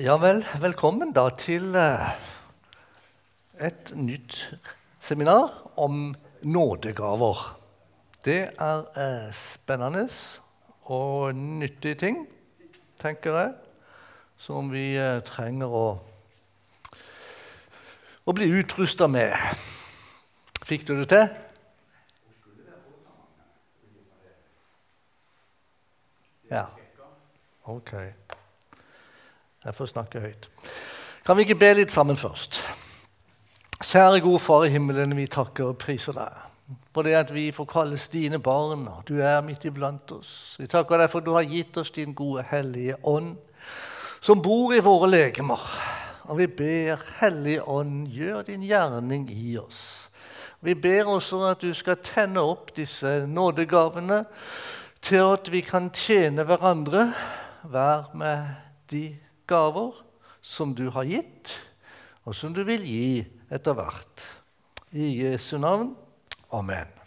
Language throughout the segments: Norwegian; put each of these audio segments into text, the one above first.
Ja vel, velkommen da til eh, et nytt seminar om nådegaver. Det er eh, spennende og nyttige ting, tenker jeg, som vi eh, trenger å, å bli utrusta med. Fikk du det til? Ja. Ok. Jeg får snakke høyt. Kan vi ikke be litt sammen først? Kjære gode Far i himmelen, vi takker og priser deg for det at vi får kalles dine barn, og du er midt iblant oss. Vi takker deg for at du har gitt oss din gode, hellige ånd, som bor i våre legemer. Og vi ber, Hellige Ånd, gjør din gjerning i oss. Vi ber også at du skal tenne opp disse nådegavene til at vi kan tjene hverandre, hver med de gaver som du har gitt, og som du vil gi etter hvert. I Jesu navn. Amen.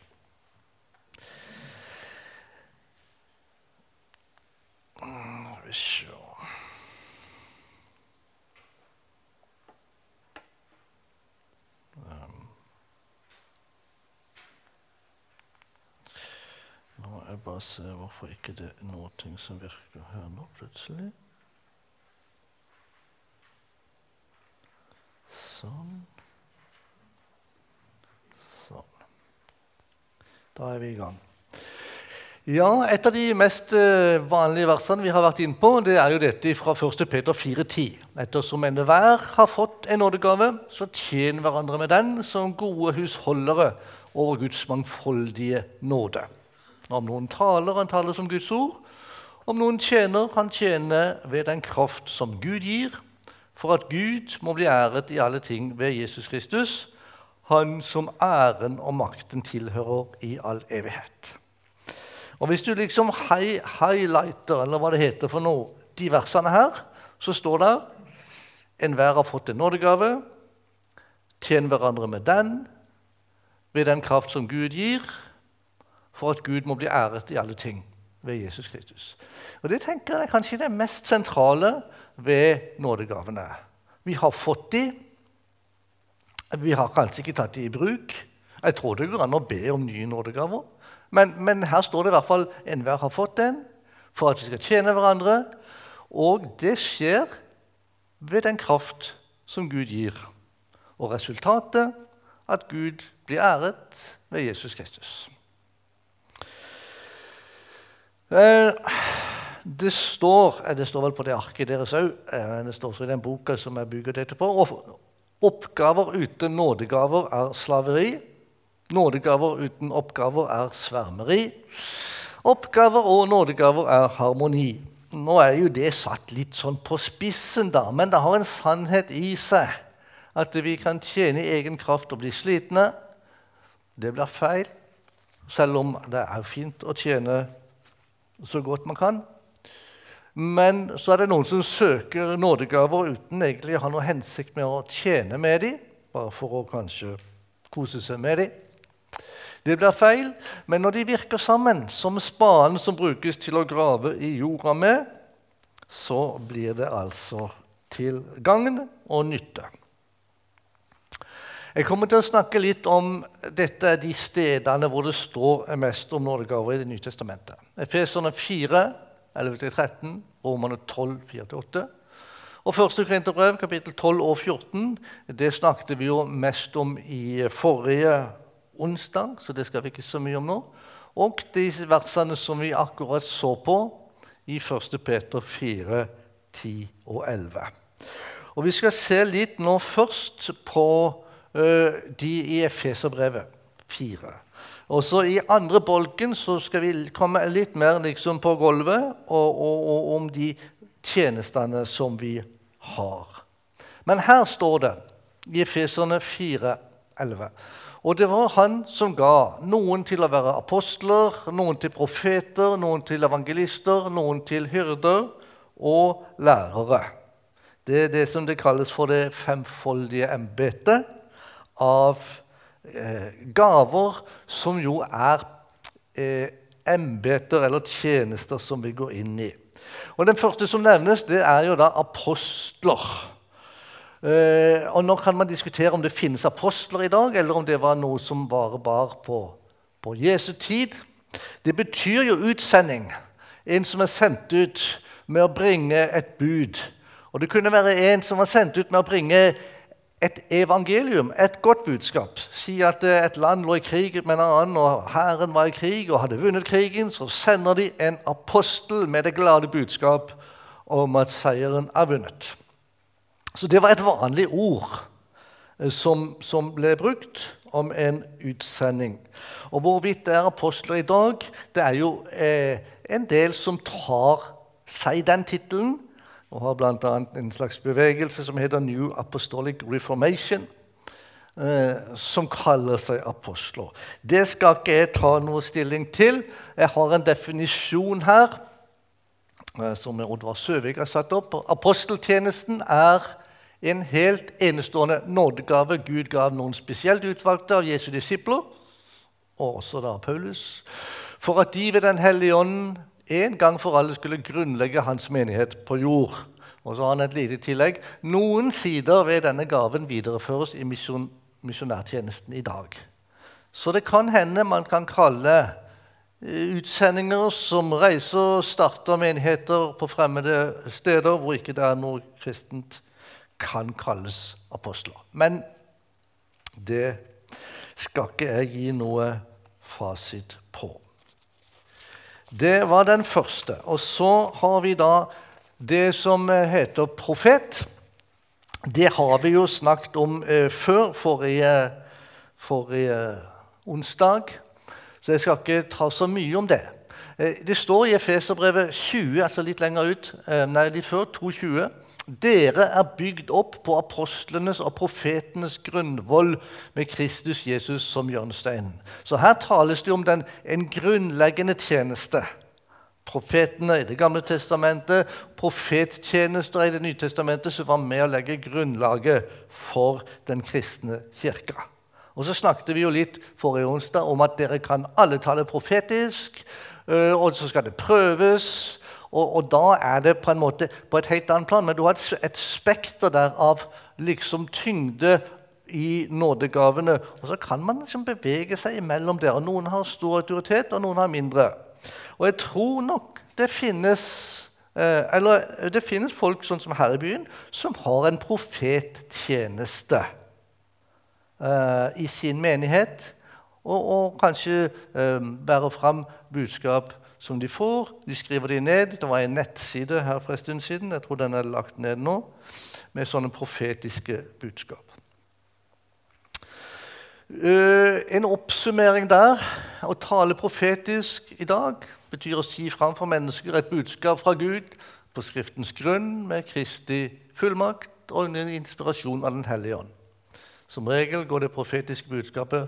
Nå må jeg bare se hvorfor ikke det er noe som virker her nå plutselig. Sånn. Sånn. Da er vi i gang. Ja, Et av de mest eh, vanlige versene vi har vært inne på, det er jo dette fra 1. Peter 4,10. Ettersom enhver har fått en nådegave, så tjen hverandre med den som gode husholdere over Guds mangfoldige nåde. Om noen taler, han taler som Guds ord. Om noen tjener, han tjener ved den kraft som Gud gir, for at Gud må bli æret i alle ting ved Jesus Kristus, han som æren og makten tilhører i all evighet. Og Hvis du liksom hi highlighter, eller hva det heter for noe, de versene her, så står det enhver har fått en nådegave, tjen hverandre med den, ved den kraft som Gud gir, for at Gud må bli æret i alle ting ved Jesus Kristus. Og Det tenker jeg er kanskje det mest sentrale ved nådegavene. Vi har fått de, vi har kanskje ikke tatt de i bruk. Jeg tror det går an å be om nye nådegaver. Men, men her står det i hvert fall enhver har fått den for at vi skal tjene hverandre. Og det skjer ved den kraft som Gud gir. Og resultatet at Gud blir æret ved Jesus Kristus. Eh, det står eh, det står vel på det arket deres òg. Eh, det står også i den boka som jeg bygger dette på. Oppgaver uten nådegaver er slaveri. Nådegaver uten oppgaver er svermeri. Oppgaver og nådegaver er harmoni. Nå er jo det satt litt sånn på spissen, da, men det har en sannhet i seg. At vi kan tjene i egen kraft og bli slitne. Det blir feil, selv om det er fint å tjene så godt man kan. Men så er det noen som søker nådegaver uten egentlig å ha noe hensikt med å tjene med dem, bare for å kanskje kose seg med dem. Det blir feil, men når de virker sammen, som spaden som brukes til å grave i jorda med, så blir det altså til gagn og nytte. Jeg kommer til å snakke litt om dette de stedene hvor det står mest om nådegaver i Det nye testamentet. Efeserne 4, 11-13, Romerne 12, 4-8. Og 1. Korinterbrev, kapittel 12 og 14, det snakket vi jo mest om i forrige onsdag, så det skal vi ikke så mye om nå. Og de versene som vi akkurat så på i 1. Peter 4, 10 og 11. Og Vi skal se litt nå først på de i Efeserbrevet 4. Og så I andre bolken så skal vi komme litt mer liksom på gulvet og, og, og om de tjenestene som vi har. Men her står det i Efeserne 4, 11. Og det var han som ga noen til å være apostler, noen til profeter, noen til evangelister, noen til hyrder og lærere. Det er det som det kalles for det femfoldige embetet av eh, gaver, som jo er eh, embeter eller tjenester som vi går inn i. Og Den første som nevnes, det er jo da apostler. Eh, og Nå kan man diskutere om det finnes apostler i dag, eller om det var noe som bare bar på, på Jesu tid. Det betyr jo utsending. En som er sendt ut med å bringe et bud. Og det kunne være en som var sendt ut med å bringe et evangelium, et godt budskap. Si at eh, et land lå i krig med en annen, og hæren var i krig og hadde vunnet krigen. Så sender de en apostel med det glade budskap om at seieren er vunnet. Så det var et vanlig ord eh, som, som ble brukt om en utsending. Og hvorvidt det er apostler i dag, det er jo eh, en del som tar seg den tittelen. Og har bl.a. en slags bevegelse som heter New Apostolic Reformation. Eh, som kaller seg apostler. Det skal ikke jeg ta noe stilling til. Jeg har en definisjon her eh, som Oddvar Søvik har satt opp. Aposteltjenesten er en helt enestående nådegave Gud gav noen spesielt utvalgte av Jesu disipler, og også da Paulus, for at de ved Den hellige ånd en gang for alle skulle grunnlegge hans menighet på jord. Og så har han et lite tillegg. Noen sider ved denne gaven videreføres i misjon, misjonærtjenesten i dag. Så det kan hende man kan kalle eh, utsendinger som reiser og starter menigheter på fremmede steder hvor ikke det er noe kristent kan kalles apostler. Men det skal ikke jeg gi noe fasit på. Det var den første. Og så har vi da det som heter profet. Det har vi jo snakket om eh, før, forrige, forrige onsdag. Så jeg skal ikke ta så mye om det. Eh, det står i Efeserbrevet 20, altså litt lenger ut, eh, nei, litt før, 2.20. Dere er bygd opp på apostlenes og profetenes grunnvoll med Kristus Jesus som hjørnestein. Så her tales det om den, en grunnleggende tjeneste. Profetene i Det gamle testamentet, profettjenester i Det nye testamentet, som var med å legge grunnlaget for den kristne kirka. Og Så snakket vi jo litt forrige onsdag om at dere kan alle tale profetisk, øh, og så skal det prøves. Og, og, da er det på en måte på et helt annet plan. Men du har et, et spekter der av liksom tyngde i nådegavene. Og så kan man liksom bevege seg imellom der. og Noen har stor autoritet, og noen har mindre. Og jeg tror nok det finnes eh, eller det finnes folk sånn som her i byen som har en profettjeneste eh, i sin menighet. Og, og kanskje eh, bærer fram budskap som de får. De skriver de ned. Det var en nettside her for en stund siden jeg tror den er lagt ned nå, med sånne profetiske budskap. Uh, en oppsummering der. Å tale profetisk i dag betyr å si fram for mennesker et budskap fra Gud på Skriftens grunn med Kristi fullmakt og en inspirasjon av Den hellige ånd. Som regel går det profetiske budskapet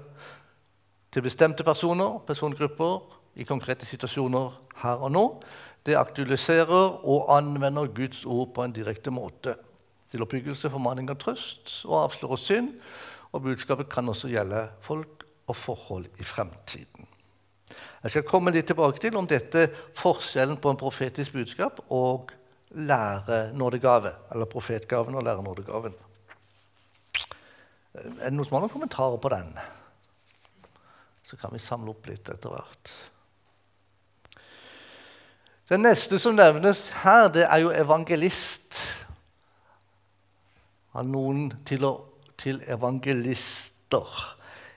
til bestemte personer, persongrupper, i konkrete situasjoner her og nå. Det aktualiserer og anvender Guds ord på en direkte måte. Til oppbyggelse, formaning og trøst og avslører synd. Og budskapet kan også gjelde folk og forhold i fremtiden. Jeg skal komme litt tilbake til om dette forskjellen på en profetisk budskap og lærenådegave, eller profetgaven og lærenådegaven. Er det noen som har noen kommentarer på den? Så kan vi samle opp litt etter hvert. Den neste som nevnes her, det er jo evangelist. Har noen til, å, til evangelister.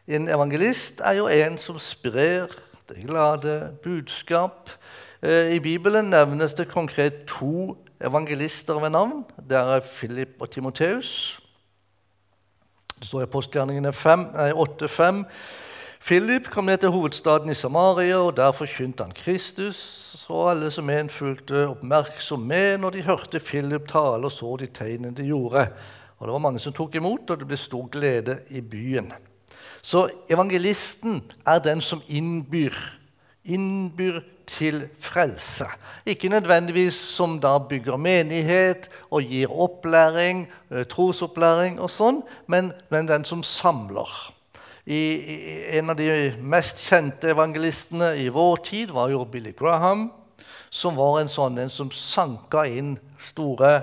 En evangelist er jo en som sprer det glade budskap. Eh, I Bibelen nevnes det konkret to evangelister ved navn. Det er Philip og Timoteus. Det står i postgjerningene 8.5. Philip kom ned til hovedstaden i Samaria, og der forkynte han Kristus. Og alle som en fulgte oppmerksom med når de hørte Philip tale og så de tegnene de gjorde. Og Det var mange som tok imot, og det ble stor glede i byen. Så evangelisten er den som innbyr. Innbyr til frelse. Ikke nødvendigvis som da bygger menighet og gir opplæring, eh, trosopplæring og sånn, men, men den som samler. I, en av de mest kjente evangelistene i vår tid var jo Billy Graham, som var en sånn en som sanka inn store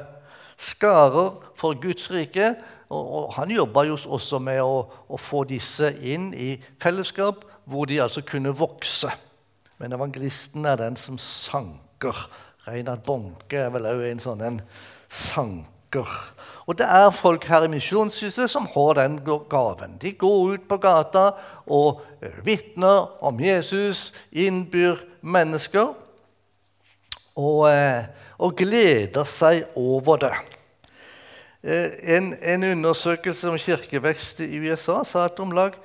skarer for Guds rike. Og, og han jobba jo også med å, å, få disse inn i fellesskap, hvor de altså kunne vokse. Men evangelisten er den som sanker. Reinhard Bonke er vel òg en sånn en sanker. Og det er folk her i Misjonshuset som har den gaven. De går ut på gata og eh, vitner om Jesus, innbyr mennesker og, eh, og gleder seg over det. Eh, en, en, undersøkelse om kirkevekst i USA sa at om lag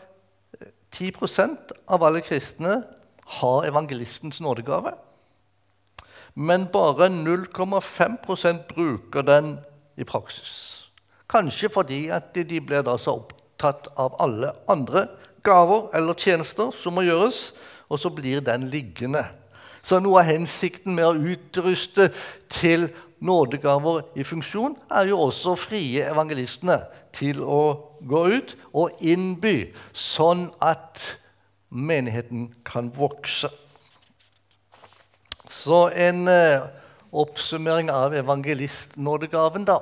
10% av alle kristne har evangelistens nådegave. Men bare 0,5% bruker den i praksis. Kanskje fordi at de blir da så opptatt av alle andre gaver eller tjenester som må gjøres, og så blir den liggende. Så noe av hensikten med å utruste til nådegaver i funksjon er jo også å frie evangelistene til å gå ut og innby, sånn at menigheten kan vokse. Så en eh, oppsummering av evangelistnådegaven, da.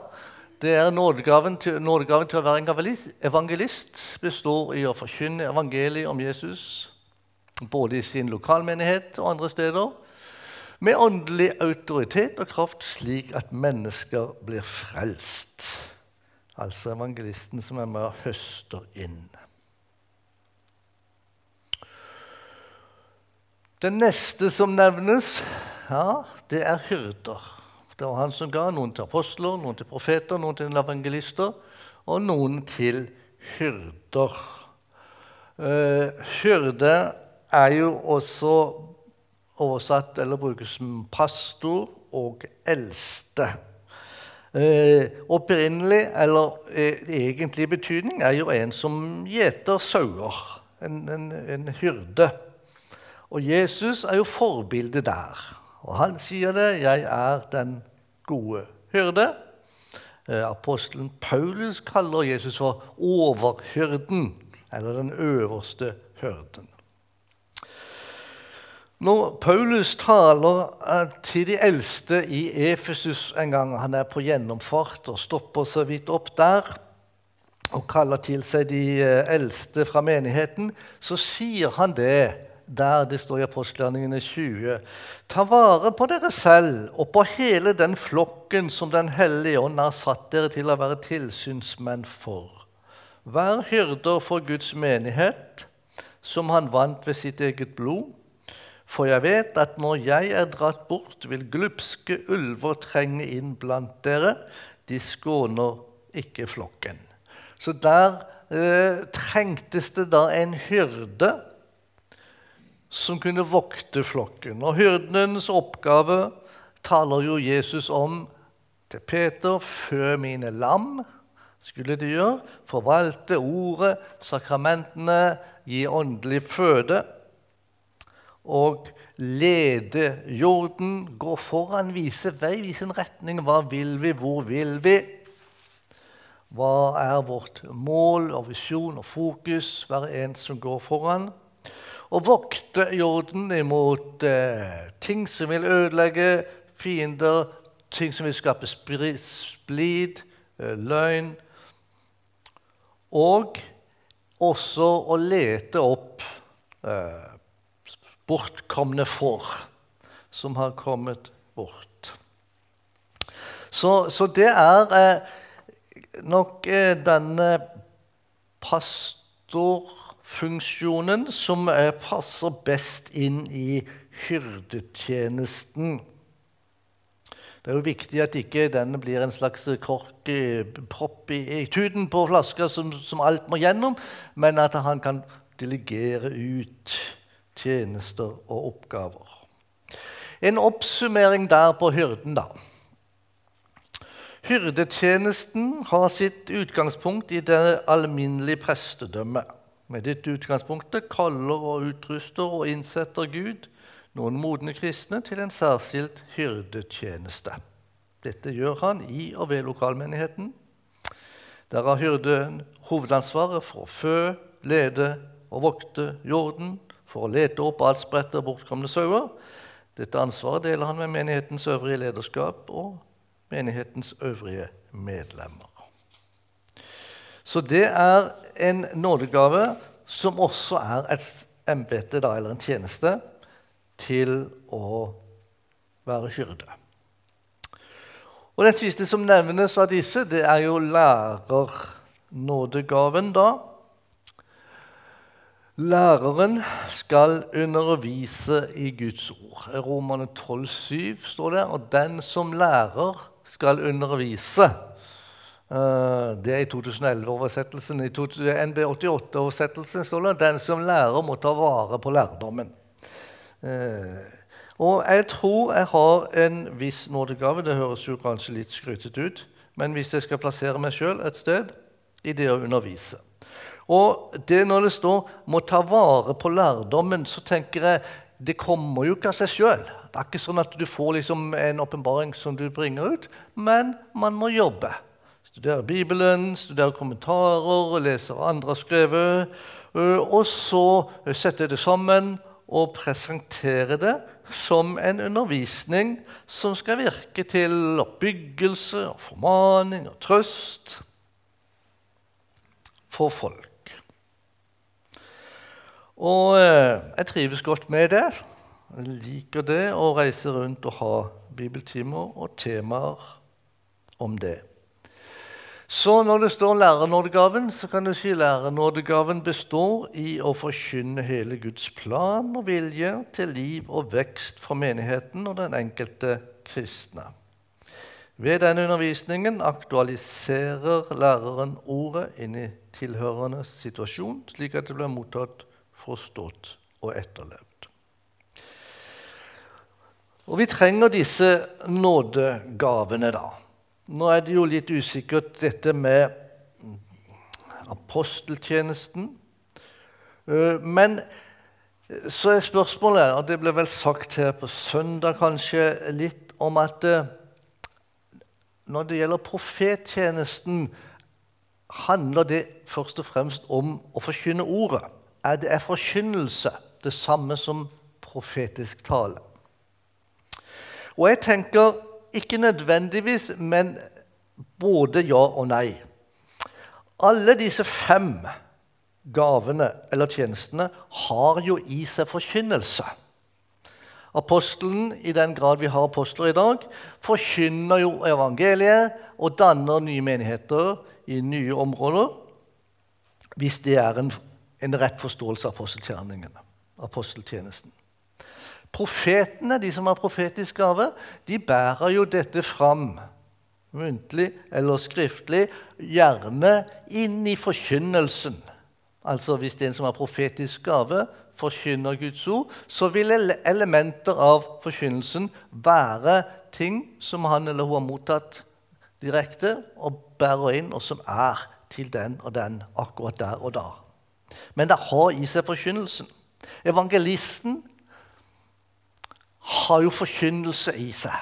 Det er nådegaven til, nådegaven til, å være evangelist, evangelist består i å forkynne evangeliet om Jesus både i sin lokalmenighet og andre steder, med åndelig autoritet og kraft, slik at mennesker blir frelst. Altså evangelisten som er med og høster inn. Det neste som nevnes, ja, det er hyrder. Det var han som ga noen til apostler, noen til profeter, noen til evangelister og noen til hyrder. Uh, hyrde er jo også oversatt eller brukes som pastor og eldste. Eh, opprinnelig, eller eh, egentlig betydning, er jo en som gjeter sauer. En, en, en hyrde. Og Jesus er jo forbildet der. Og han sier det 'Jeg er den gode hyrde'. Eh, apostelen Paulus kaller Jesus for overhyrden, eller den øverste hyrden. Når Paulus taler eh, til de eldste i Efesus en gang han er på gjennomfart og stopper så vidt opp der og kaller til seg de eh, eldste fra menigheten, så sier han det der det står i apostelgjerningene 20.: Ta vare på dere selv og på hele den flokken som Den hellige ånd har satt dere til å være tilsynsmenn for. Vær hyrder for Guds menighet, som han vant ved sitt eget blod. For jeg vet at når jeg er dratt bort, vil glupske ulver trenge inn blant dere. De skåner ikke flokken. Så der eh, trengtes det da en hyrde som kunne vokte flokken. Og hyrdenes oppgave taler jo Jesus om til Peter før mine lam skulle de gjøre. Forvalte ordet, sakramentene, gi åndelig føde. Og lede jorden, gå foran, vise vei, vise en retning. Hva vil vi, hvor vil vi? Hva er vårt mål og visjon og fokus? hver en som går foran og vokte jorden imot eh, ting som vil ødelegge, fiender, ting som vil skape splid, eh, løgn. Og også å lete opp eh, bortkomne får som har kommet bort. Så, så det er eh, nok eh, denne pastorfunksjonen som som passer best inn i hyrdetjenesten. Det er jo viktig at ikke denne blir en slags korkpropp i, i tuten på flaska som, som, alt må gjennom, men at han kan delegere ut tjenester og oppgaver. En oppsummering der på hyrden, da. Hyrdetjenesten har sitt utgangspunkt i det alminnelige prestedømmet. Med dette utgangspunktet kaller og utruster og innsetter Gud noen modne kristne til en særskilt hyrdetjeneste. Dette gjør han i og ved lokalmenigheten. Der har hyrden hovedansvaret for å fø, lede og vokte jorden, for å lete opp adspredte og bortkomne sauer. Dette ansvaret deler han med menighetens øvrige lederskap og menighetens øvrige medlemmer. Så det er en nådegave som også er et embete eller en tjeneste til å være hyrde. Og Den siste som nevnes av disse, det er jo lærernådegaven. da. Læreren skal undervise i Guds ord. Romane 12,7 står det. Og den som lærer, skal undervise. Eh, det er i 2011-oversettelsen. I NB88-oversettelsen står det den som lærer, må ta vare på lærdommen. Eh, og jeg tror jeg har en viss nådegave. Det høres jo kanskje litt skrytete ut. Men hvis jeg skal plassere meg sjøl et sted i det å undervise Og det når det står 'må ta vare på lærdommen', så tenker jeg det kommer jo ikke av seg sjøl. Det er ikke sånn at du får liksom en åpenbaring som du bringer ut, men man må jobbe. Studere Bibelen, studere kommentarer, lese hva andre har skrevet. Og så sette det sammen og presentere det som en undervisning som skal virke til oppbyggelse formaning og trøst for folk. Og eh, jeg trives godt med det. Jeg liker det å reise rundt og ha bibeltimer og temaer om det. Så når det står lærernådegaven, så kan du si lærernådegaven består i å forkynne hele Guds plan og vilje til liv og vekst for menigheten og den enkelte kristne. Ved denne undervisningen aktualiserer læreren ordet inn i tilhørende situasjon, slik at det blir mottatt, forstått og etterlevd. Og Vi trenger disse nådegavene, da. Nå er det jo litt usikkert, dette med aposteltjenesten. Eh, men så er spørsmålet, og det ble vel sagt her på søndag kanskje, litt om at eh, når det gjelder profettjenesten, handler det først og fremst om å forkynne ordet. Er det er forkynnelse det samme som profetisk tale? Og jeg tenker ikke nødvendigvis, men både ja og nei. Alle disse fem gavene eller tjenestene har jo i seg forkynnelse. Apostelen, i den grad vi har apostler i dag, forkynner jo evangeliet og danner nye menigheter i nye områder hvis det er en, en rett forståelse av aposteltjenesten. Profetene, de som har profetisk gave, de bærer jo dette fram muntlig eller skriftlig, gjerne inn i forkynnelsen. Altså Hvis det er en som har profetisk gave, forkynner Guds ord, så vil elementer av forkynnelsen være ting som han eller hun har mottatt direkte og bærer inn, og som er til den og den akkurat der og da. Men det har i seg forkynnelsen. Evangelisten har jo forkynnelse i seg.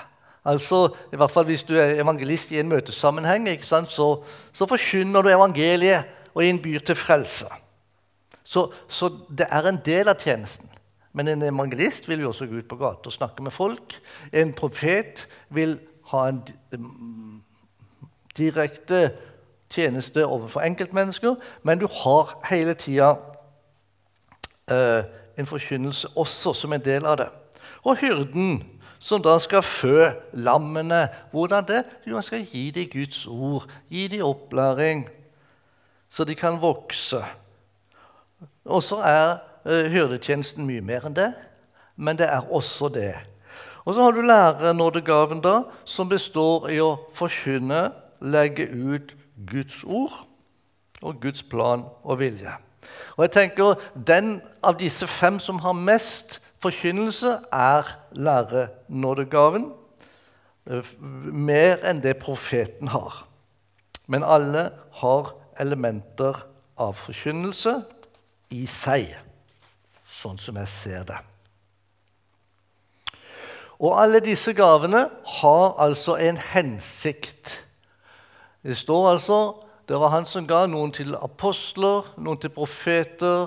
Altså, i hvert fall Hvis du er evangelist i en møtesammenheng, så, så, forkynner du evangeliet og innbyr til frelse. Så, så, det er en del av tjenesten. Men en evangelist vil jo også gå ut på gata og snakke med folk. En profet vil ha en direkte tjeneste overfor enkeltmennesker, men du har hele tida eh, en forkynnelse også som en del av det. Og hyrden, som da skal fø lammene. Hvordan det? Jo, han skal gi dem Guds ord, gi dem opplæring, så de kan vokse. Og så er eh, hyrdetjenesten mye mer enn det, men det er også det. Og så har du lærernådegaven, da, som består i å forkynne, legge ut Guds ord og Guds plan og vilje. Og jeg tenker Den av disse fem som har mest Forkynnelse er lærenådegaven eh, mer enn det profeten har. Men alle har elementer av forkynnelse i seg, sånn som jeg ser det. Og alle disse gavene har altså en hensikt. Det står altså det var han som ga noen til apostler, noen til profeter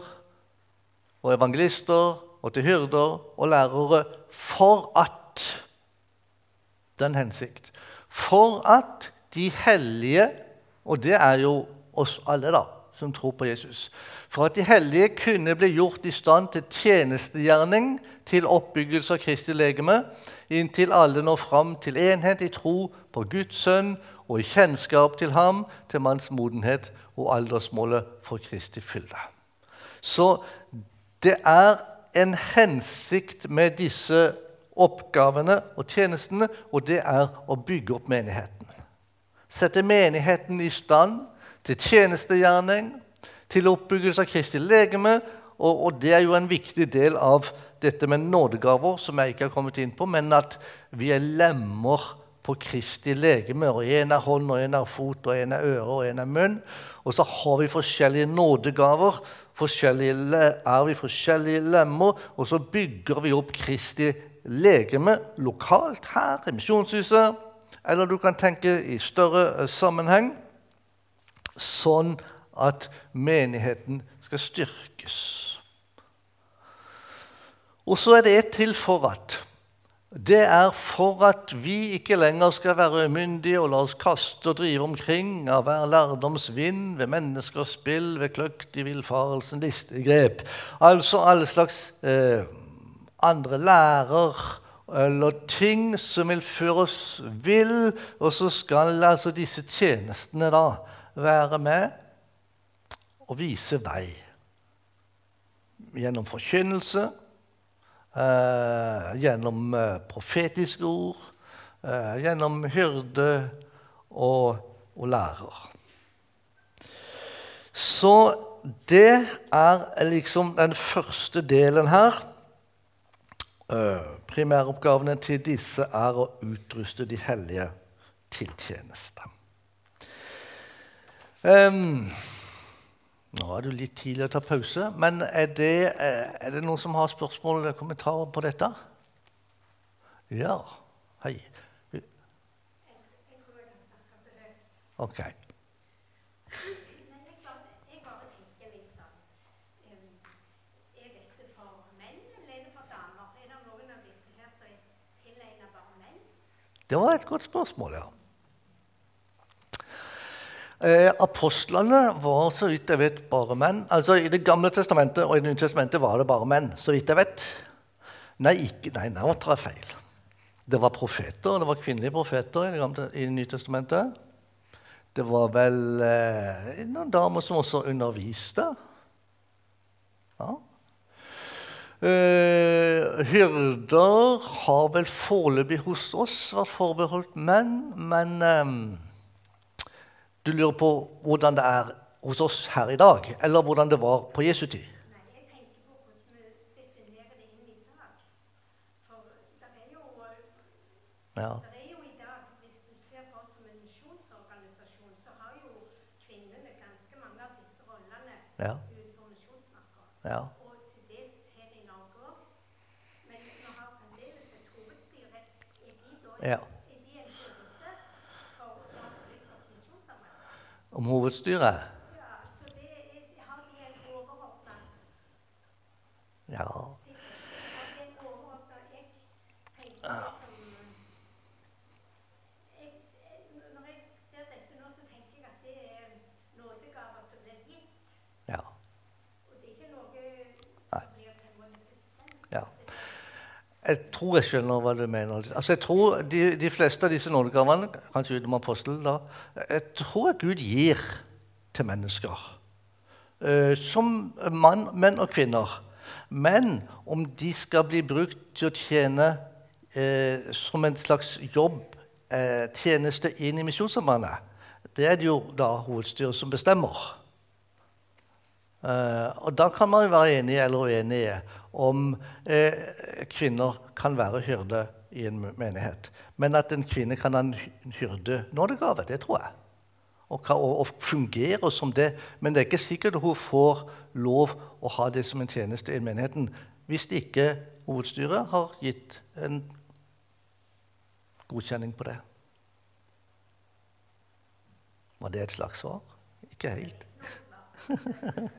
og evangelister, og til hyrder og lærere for at Den hensikt. For at de hellige, og det er jo oss alle, da, som tror på Jesus For at de hellige kunne bli gjort i stand til tjenestegjerning, til oppbyggelse av Kristi legeme, inntil alle når fram til enhet i tro på Guds sønn og i kjennskap til ham, til manns modenhet og aldersmålet for Kristi fylde. Så det er en hensikt med disse oppgavene og tjenestene, og det er å bygge opp menigheten. Sette menigheten i stand til tjenestegjerning, til oppbyggelse av Kristi legeme, og, og, det er jo en viktig del av dette med nådegaver, som jeg ikke har kommet inn på, men at vi er lemmer på Kristi legeme. og En er hånd, og en er fot, og en er øre, og en er munn. Og så har vi forskjellige nådegaver. Forskjellige, er vi forskjellige lemmer, og så bygger vi opp Kristi legeme lokalt her i Misjonshuset. Eller du kan tenke i større eh, sammenheng, sånn at menigheten skal styrkes. Og så er det et til for at det er for at vi ikke lenger skal være umyndige og la oss kaste og drive omkring av hver lærdomsvind ved menneskers spill, ved kløkt i villfarelsen, listige grep. Altså alle slags eh, andre lærer eller ting som vil føre oss vill, og så skal altså disse tjenestene da være med og vise vei. Gjennom forkynnelse gjennom eh, profetiske ord, eh, gjennom hyrde og, og lærer. Så det er liksom den første delen her. Eh, primæroppgavene til disse er å utruste de hellige til tjeneste. Nå er det litt tidlig å ta pause, men er det, eh, er det noen som har spørsmål eller kommentarer på dette? Ja. Hei. OK. Det var et godt spørsmål, ja. Eh, apostlene var så vidt jeg vet bare menn. Altså I Det gamle testamentet og i Det nye testamentet var det bare menn. så vidt jeg vet. Nei, ikke, nei nå tar jeg feil. Det var profeter, det var kvinnelige profeter i Det, gamle, i det nye testamentet. Det var vel eh, noen damer som også underviste. Ja. Eh, hyrder har vel foreløpig hos oss vært forbeholdt menn, men eh, du lurer på hvordan det er hos oss her i dag, eller hvordan det var på Jesu tid? Ja. Ja. misjonsmarka. Ja til dels her i Norge òg. Men vi har fremdeles et hovedstyre. Er de da ja. Om hovedstyret? Ja. Jeg tror jeg skjønner hva du mener. Altså, jeg tror de, de fleste av disse nådegavene, kanskje utenom apostelen, da, jeg tror at Gud gir til mennesker. Uh, som mann, menn og kvinner. Men om de skal bli brukt til å tjene uh, som en slags jobb, uh, tjeneste inn i Misjonssambandet, det er det jo da hovedstyret som bestemmer. Og da kan man jo være enige eller uenige om uh, kvinner kan være hyrde i en menighet. Men at en kvinne kan ha en hyrde nådegave, det tror jeg. Og, og, og fungere som det. Men det er ikke sikkert hun får lov å ha det som en tjeneste i menigheten hvis ikke hovedstyret har gitt en godkjenning på det. Var det et slags svar? Ikke helt.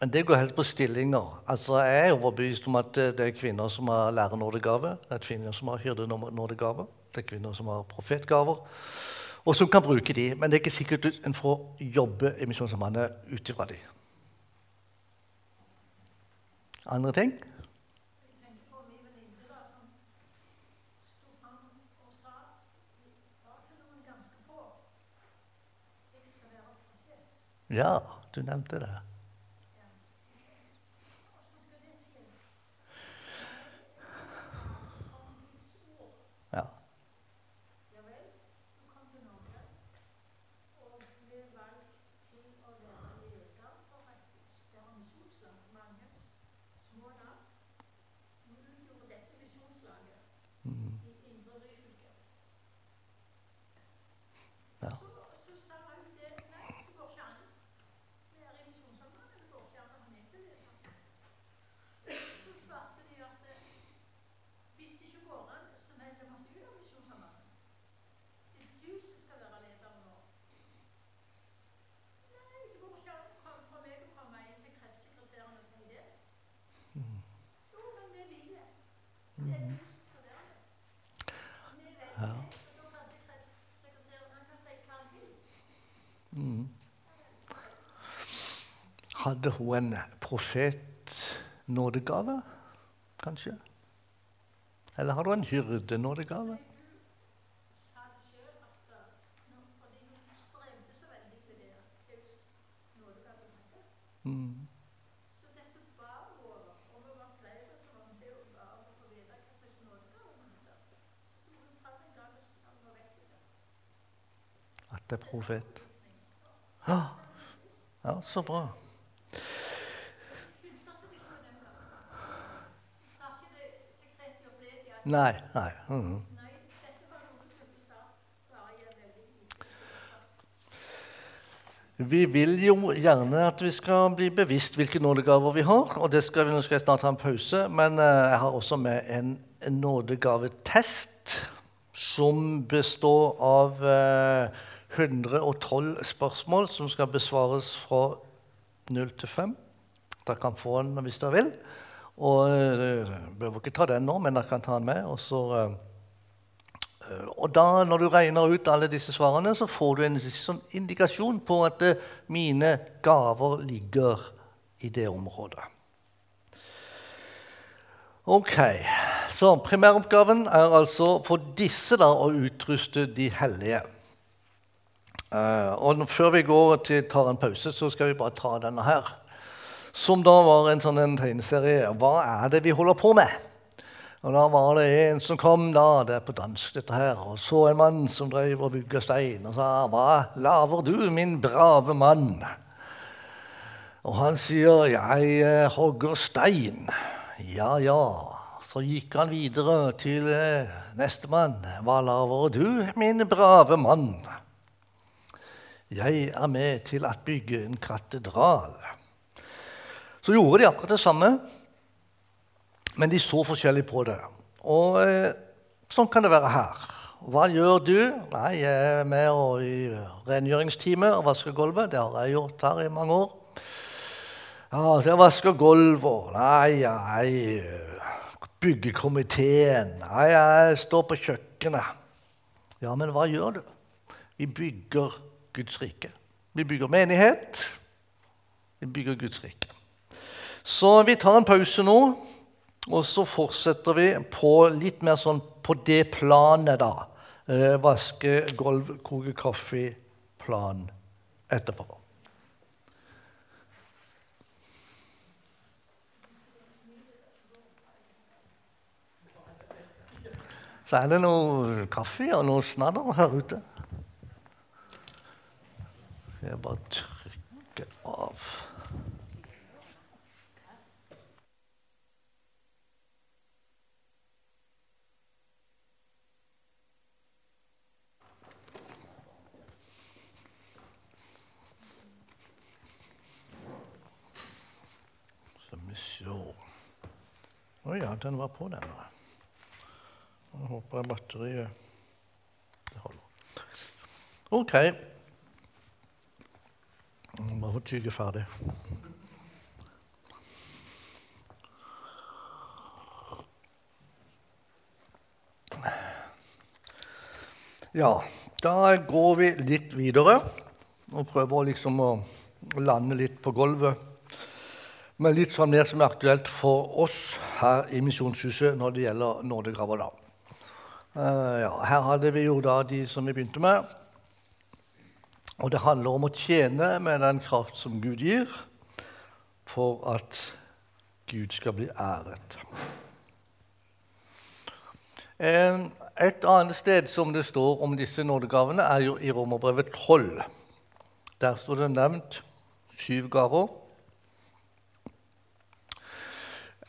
Men det går helt på stillinger. Altså, Jeg er overbevist om at eh, det er kvinner som har lærernådegave, det er kvinner som har hyrdenådegave, det er kvinner som har profetgaver, og som kan bruke de. Men det er ikke sikkert en får jobbe i Misjonssambandet ut ifra de. Andre ting? Ja, du på min venninne da, som sto fram og sa bare til noen ganske få Jeg skal være profet. Ja, du nevnte det. Hvordan skal det skje? Som Guds ord. Ja. Ja vel, du kom til Norge og ble valgt til å være leder for et større misjonslag. Mange små land. Du utgjorde dette misjonslaget Mm. i Indre Ryfylke. Ja. Så, så sa hun det Nei, det går ikke an. Det er i misjonssambandet. Det går ikke an å ha med til det. Så svarte de at eh, hvis det ikke går an, så melder vi oss ut av misjonssambandet. Det er du som skal være leder nå. Nei, det går ikke an for for meg å komme inn til kretssekretæren og si det. Jo, men vi vil det. Det er du som skal være det. Vi vet det. Ja. Og da kan ikke kretssekretæren han kan si hva han vil. Mm. Hadde hun en profetnådegave, kanskje? Eller hadde hun en hyrdenådegave? sa det selv at eh, nå, fordi hun strevde så veldig med det Guds nådegave hun hadde. Mm. Så dette ba hun over, og vi var flere som var med og ba over for å vite hva slags nådegave hun hadde. Så sto hun fram en profetnådegave, og så sa hun en hyrdenådegave? det. At det er profet. Ja, ja så bra. Hun sa ikke det på den gangen. Hun sa ikke det til Kreti og Pleti at Nei. nei. Mm. nei, dette var noe som hun sa bare i en nei. liten Vi vil jo gjerne at vi skal bli bevisst hvilke nådegaver vi har. og det skal vi, Nå skal jeg snart ha en pause, men eh, jeg har også med en, nådegavetest som består av eh, 112 spørsmål som skal besvares fra 0 til 5. Dere kan få den hvis dere vil. Og jeg behøver ikke ta den nå, men jeg kan ta den med. Og så... eh, Eh, Og da, når du regner ut alle disse svarene, så får du en sånn indikasjon på at eh, mine gaver ligger i det området. Ok, Så primæroppgaven er altså for disse da å utruste de hellige. Eh, og før vi går til tar en pause, så skal vi bare ta denne her. Som da var en sånn en tegneserie. Hva er det vi holder på med? Og da var det en som kom, da, det er på dansk, dette her, og så en mann som drev og bygga stein, og sa 'Hva laver du, min brave mann?' Og han sier 'Jeg eh, hogger stein'. Ja, ja. Så gikk han videre til eh, nestemann. 'Hva laver du, min brave mann?' 'Jeg er med til å bygge en katedral'. Så gjorde de akkurat det samme. Men de så forskjellig på det. Og eh, sånn kan det være her. Hva gjør du? Nei, jeg er med og i rengjøringsteamet og vasker gulvet. Det har jeg gjort her i mange år. Ja, jeg vasker gulvet. Nei, Nei, jeg Byggekomiteen. Nei, jeg står på kjøkkenet. Ja, men hva gjør du? Vi bygger Guds rike. Vi bygger menighet. Vi bygger Guds rike. Så vi tar en pause nå. Og så fortsetter vi på litt mer sånn på det planet, da. Eh, vaske gulv, koke kaffe-plan etterpå. Så er det noe kaffe og noe snadder her ute. Jeg bare trykker av. Skal vi se Å ja, den var på, den. Jeg håper batteriet Det holder. OK. Bare få tygge ferdig. Ja, da går vi litt videre og prøver liksom å lande litt på gulvet. Men litt sånn mer som er aktuelt for oss her i Misjonshuset når det gjelder nådegraver. da. Eh, ja, her hadde vi jo da de som vi begynte med. Og det handler om å tjene med den kraft som Gud gir, for at Gud skal bli æret. Et annet sted som det står om disse nådegavene, er jo i Romerbrevet 12. Der står det nevnt syv gaver.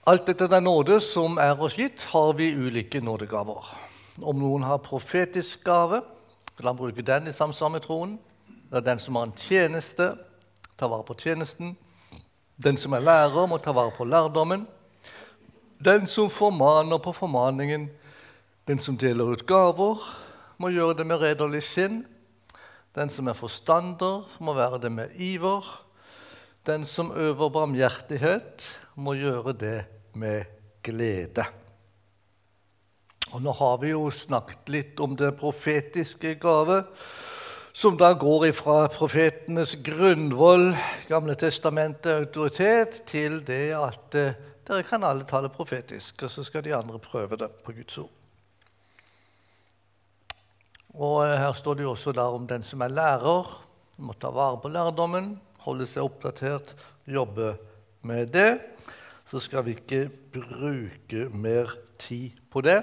Alt etter den nåde som er oss gitt, har vi ulike nådegaver. Om noen har profetisk gave, la ham bruke den i samsvar med troen. Det er den som har en tjeneste, ta vare på tjenesten. Den som er lærer, må ta vare på lærdommen. Den som formaner på formaningen. Den som deler ut gaver, må gjøre det med redelig sinn. Den som er forstander, må være det med iver. Den som øver barmhjertighet, må gjøre det med glede. Og Nå har vi jo snakket litt om den profetiske gave, som da går ifra profetenes grunnvoll, Gamle testamentet, autoritet, til det at eh, dere kan alle tale profetisk, og så skal de andre prøve det på Guds ord. Og eh, Her står det jo også der om den som er lærer, må ta vare på lærdommen, holde seg oppdatert, jobbe med det. Så skal vi ikke bruke mer tid på det.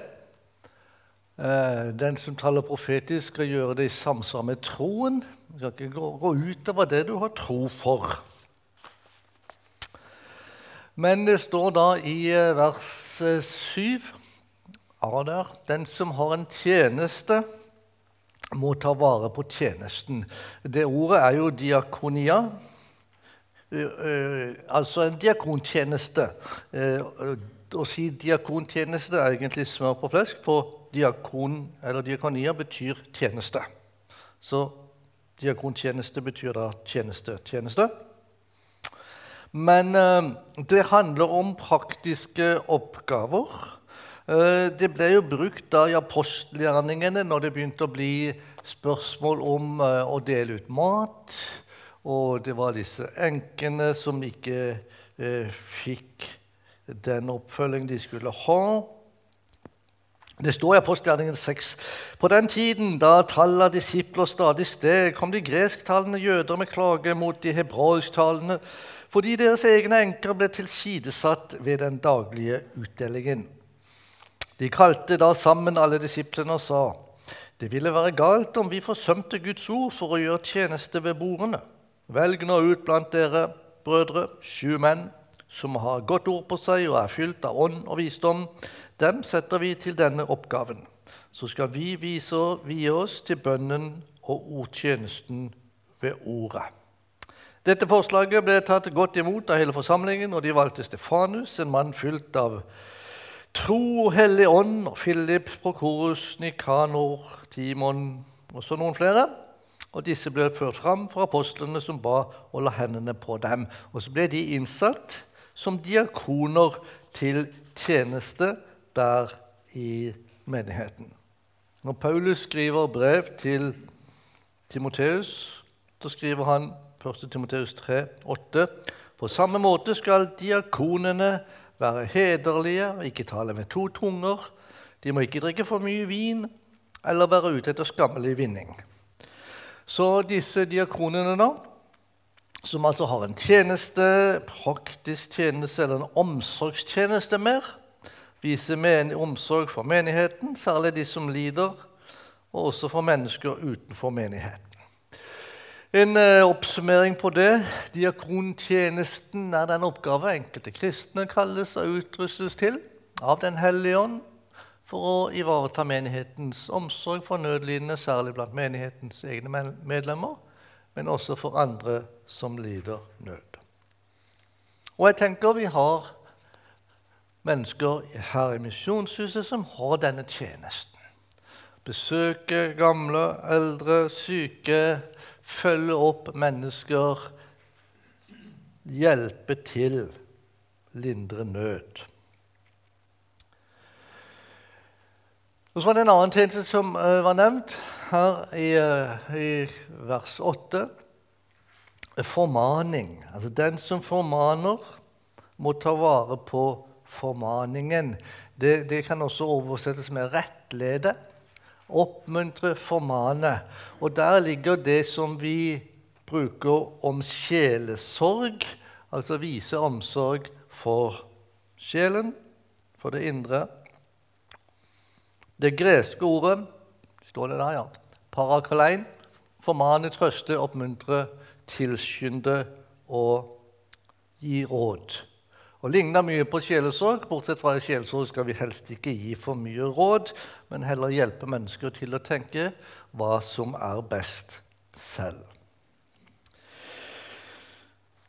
Eh, Den som taler profetisk, skal gjøre det i samsvar med troen. Du skal ikke gå, gå utover det du har tro for. Men det står da i eh, vers eh, 7 A der Den som har en tjeneste, må ta vare på tjenesten. Det ordet er jo diakonia. Eh, eh, altså en diakontjeneste. Eh, å si diakontjeneste er egentlig smør på flesk, for diakon eller diakonia betyr tjeneste. Så diakontjeneste betyr da tjeneste. tjeneste. Men det handler om praktiske oppgaver. Det ble jo brukt da i apostelgjerningene når det begynte å bli spørsmål om å dele ut mat. Og det var disse enkene som ikke eh, fikk den oppfølging de skulle ha. Det står i apostelgjerningen 6. På den tiden, da tallet av disipler stadig steg, kom de gresktalende jøder med klage mot de hebraisktalende, fordi deres egne enker ble tilsidesatt ved den daglige utdelingen. De kalte da sammen alle disiplene og sa det ville være galt om vi forsømte Guds ord for å gjøre tjeneste ved bordene. Velg nå ut blant dere, brødre, sju menn som har godt ord på seg og er fylt av ånd og visdom. Dem setter vi til denne oppgaven. Så skal vi vise vie oss til bønnen og ordtjenesten ved ordet. Dette forslaget ble tatt godt imot av hele forsamlingen, og de valgte Stefanus, en mann fylt av tro og hellig ånd, og Philip, Prokorus, Nikanor, Timon og så noen flere. Og disse ble ført fram for apostlene, som ba å la hendene på dem. Og så ble de innsatt som diakoner til tjeneste der i menigheten. Når Paulus skriver brev til Timoteus, så skriver han 1. Timoteus 3, 8, På samme måte skal diakonene være hederlige og ikke tale med to tunger. De må ikke drikke for mye vin eller være ute etter skammelig vinning. Så disse diakonene, da, som altså har en tjeneste, praktisk tjeneste eller en omsorgstjeneste mer, viser men omsorg for menigheten, særlig de som lider, og også for mennesker utenfor menigheten. En eh, oppsummering på det. Diakontjenesten er den oppgave enkelte kristne kalles og utrustes til av Den hellige ånd for å ivareta menighetens omsorg for nødlidende, særlig blant menighetens egne medlemmer, men også for andre som lider nød. Og jeg tenker vi har mennesker her i Misjonshuset som har denne tjenesten. Besøke gamle, eldre, syke, følge opp mennesker, hjelpe til, lindre nød. Og så var det en annen tjeneste som uh, var nevnt her i, uh, i vers 8. Formaning. Altså den som formaner, må ta vare på formaningen. Det, det kan også oversettes med rettlede. Oppmuntre, formane. Og der ligger det som vi bruker om sjelesorg, altså vise omsorg for sjelen, for det indre det greske ordet står det der, ja. Parakalein. Formane, trøste, oppmuntre, tilskynde og gi råd. Og Ligner mye på sjelesorg. Bortsett fra sjelesorg skal vi helst ikke gi for mye råd, men heller hjelpe mennesker til å tenke hva som er best selv.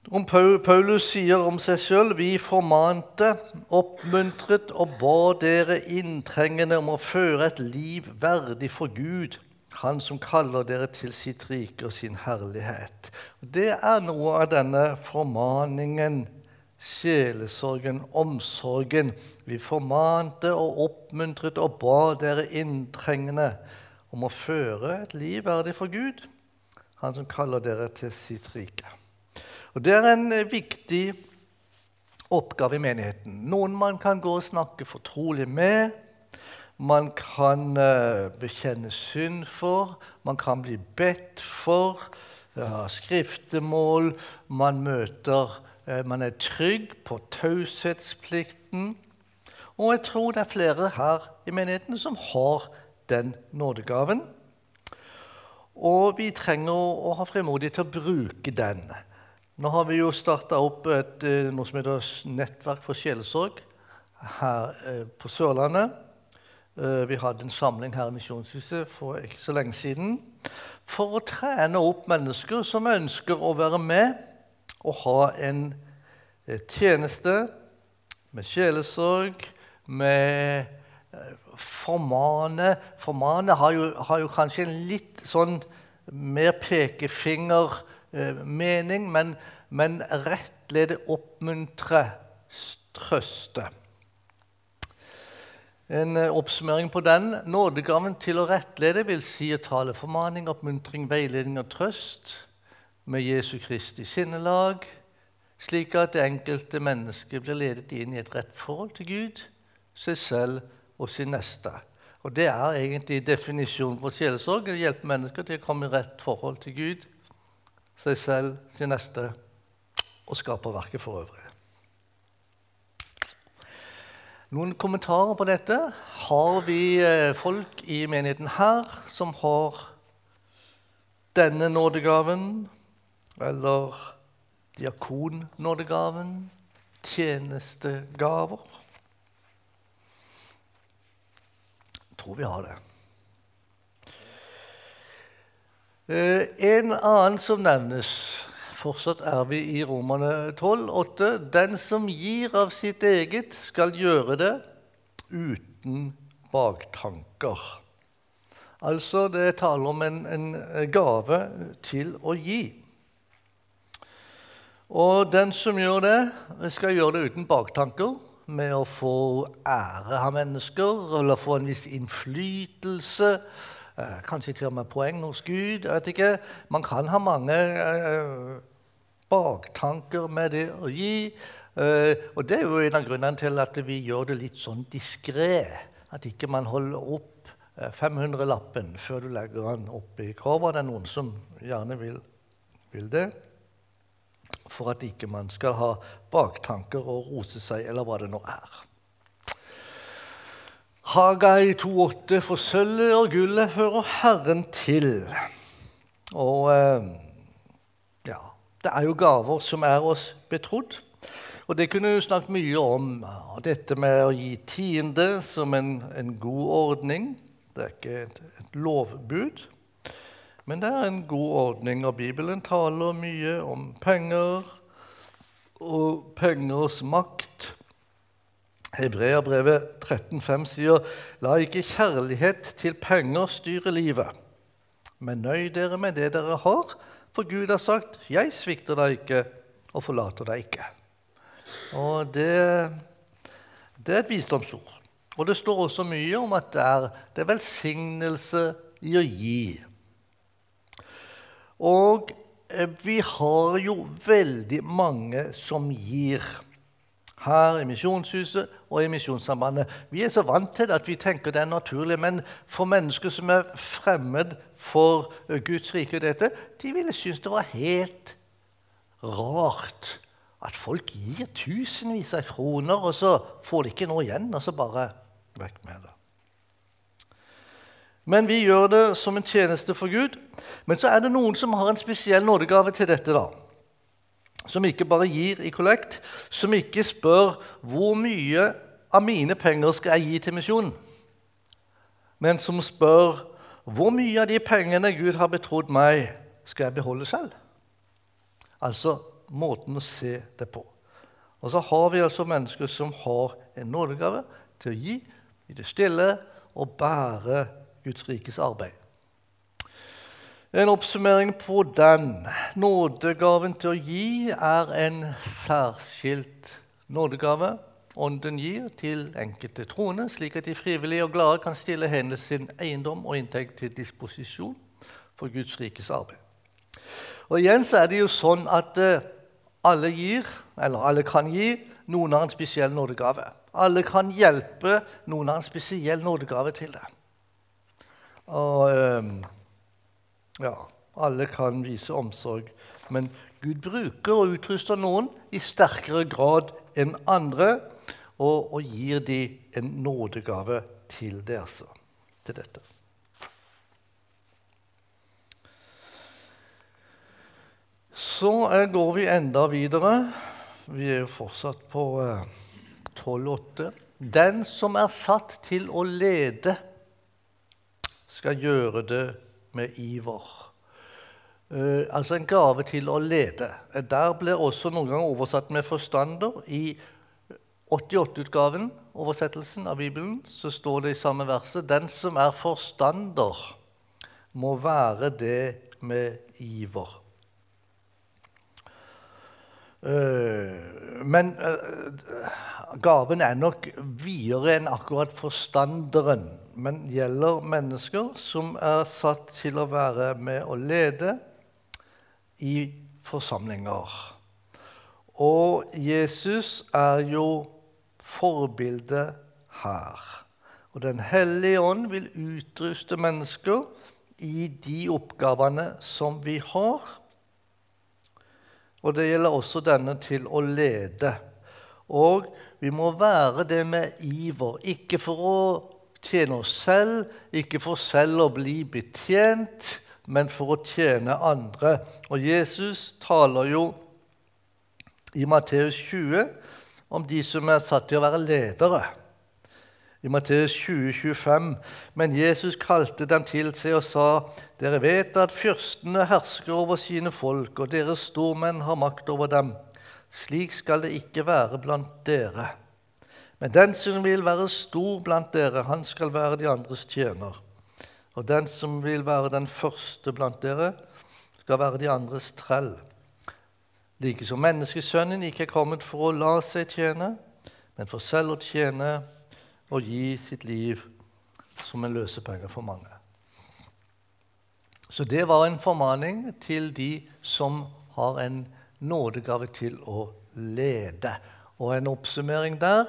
Om Paulus sier om seg sjøl vi formante, oppmuntret og ba dere inntrengende om å føre et liv verdig for Gud, Han som kaller dere til sitt rike og sin herlighet. Det er noe av denne formaningen, sjelesorgen, omsorgen. Vi formante og oppmuntret og ba dere inntrengende om å føre et liv verdig for Gud, Han som kaller dere til sitt rike. Og Det er en eh, viktig oppgave i menigheten. Noen man kan gå og snakke fortrolig med. Man kan uh, bekjenne synd for, man kan bli bedt for, Ja, skriftemål, man møter Man er trygg på taushetsplikten. Og jeg tror det er flere her i menigheten som har den nådegaven. Og vi trenger å ha fremodighet til å bruke den. Nå har vi jo starta opp et, eh, noe som heter Nettverk for sjelesorg her eh, på Sørlandet. Eh, vi hadde en samling her i Misjonshuset for ikke så lenge siden for å trene opp mennesker som ønsker å være med og ha en tjeneste med sjelesorg, med formane Formane har jo, har jo kanskje en litt sånn mer pekefinger mening, men, men rettlede, oppmuntre, trøste. En eh, oppsummering på den. Nådegaven til å rettlede vil si å tale formaning, oppmuntring, veiledning og trøst med Jesu Kristi sinnelag, slik at det enkelte mennesket blir ledet inn i et rett forhold til Gud, seg selv og sin neste. Og Det er egentlig definisjonen på sjelesorg. Å hjelpe mennesker til å komme i rett forhold til Gud seg selv, sin neste og skaperverket for øvrig. Noen kommentarer på dette? Har vi eh, folk i menigheten her som har denne nådegaven? Eller diakonnådegaven? Tjenestegaver? Jeg tror vi har det. Eh, en annen som nevnes Fortsatt er vi i Romane 12, 8. Den som gir av sitt eget, skal gjøre det uten baktanker. Altså, det taler om en, en gave til å gi. Og den som gjør det, skal gjøre det uten baktanker, med å få ære av mennesker eller få en viss innflytelse Eh, kanskje til og med poeng hos Gud. Jeg vet ikke. Man kan ha mange eh, baktanker med det å gi. Eh, og det er jo en av grunnene til at vi gjør det litt sånn diskré. At ikke man holder opp 500-lappen før du legger den opp i korva. Det er noen som gjerne vil, vil det. For at ikke man skal ha baktanker og rose seg, eller hva det nå er. Hagai 2,8.: For sølvet og gullet hører Herren til. Og eh, ja, det er jo gaver som er oss betrodd. Og det kunne du snakket mye om. Dette med å gi tiende som en, en god ordning. Det er ikke et, et, lovbud, men det er en god ordning. Og Bibelen taler mye om penger og pengers makt. Hebreabrevet 13,5 sier, 'La ikke kjærlighet til penger styre livet.' Men nøy dere med det dere har, for Gud har sagt, 'Jeg svikter deg ikke og forlater deg ikke'. Og det, det er et visdomsord. Og det står også mye om at det er, det er velsignelse i å gi. Og eh, vi har jo veldig mange som gir her i Misjonshuset og i Misjonssambandet. Vi er så vant til det at vi tenker det er naturlig, men for mennesker som er fremmed for Guds rike, dette, de ville synes det var helt rart at folk gir tusenvis av kroner, og så får de ikke noe igjen, og så bare vekk med det. Men vi gjør det som en tjeneste for Gud. Men så er det noen som har en spesiell nådegave til dette. da som ikke bare gir i kollekt, som ikke spør hvor mye av mine penger skal jeg gi til misjonen, men som spør hvor mye av de pengene Gud har betrodd meg, skal jeg beholde selv? Altså måten å se det på. Og så har vi altså mennesker som har en nådegave til å gi i det stille og bære Guds rikes arbeid. En oppsummering på den. Nådegaven til å gi er en særskilt nådegave Ånden gir til enkelte troende, slik at de frivillige og glade kan stille hendene sin eiendom og inntekt til disposisjon for Guds rikes arbeid. Og igjen så er det jo sånn at eh, alle gir, eller alle kan gi, noen har en spesiell nådegave. Alle kan hjelpe, noen har en spesiell nådegave til det. Og eh, ja, alle kan vise omsorg, men Gud bruker og utruster noen i sterkere grad enn andre og, og gir dem en nådegave til, det, altså, til dette. Så eh, går vi enda videre. Vi er jo fortsatt på eh, 12,8. Den som er satt til å lede, skal gjøre det med iver. Uh, altså en gave til å lede. Der ble også noen ganger oversatt med 'forstander'. I 88-utgaven, oversettelsen av Bibelen, så står det i samme verset 'Den som er forstander, må være det med iver'. Uh, men uh, gaven er nok videre enn akkurat forstanderen men gjelder mennesker som er satt til å være med å lede i forsamlinger. Og Jesus er jo forbildet her. Og Den hellige ånd vil utruste mennesker i de oppgavene som vi har. Og det gjelder også denne til å lede. Og vi må være det med iver, ikke for å tjene oss selv, ikke for selv å bli betjent, men for å tjene andre. Og Jesus taler jo i Matteus 20 om de som er satt til å være ledere. I Matteus 20, 25. Men Jesus kalte dem til seg og sa.: Dere vet at fyrstene hersker over sine folk, og deres stormenn har makt over dem. Slik skal det ikke være blant dere. Men den som vil være stor blant dere, han skal være de andres tjener. Og den som vil være den første blant dere, skal være de andres trell. Like som menneskesønnen ikke er kommet for å la seg tjene, men for selv å tjene og gi sitt liv som en løsepenge for mange. Så det var en formaning til de som har en nådegave til å lede. Og en oppsummering der.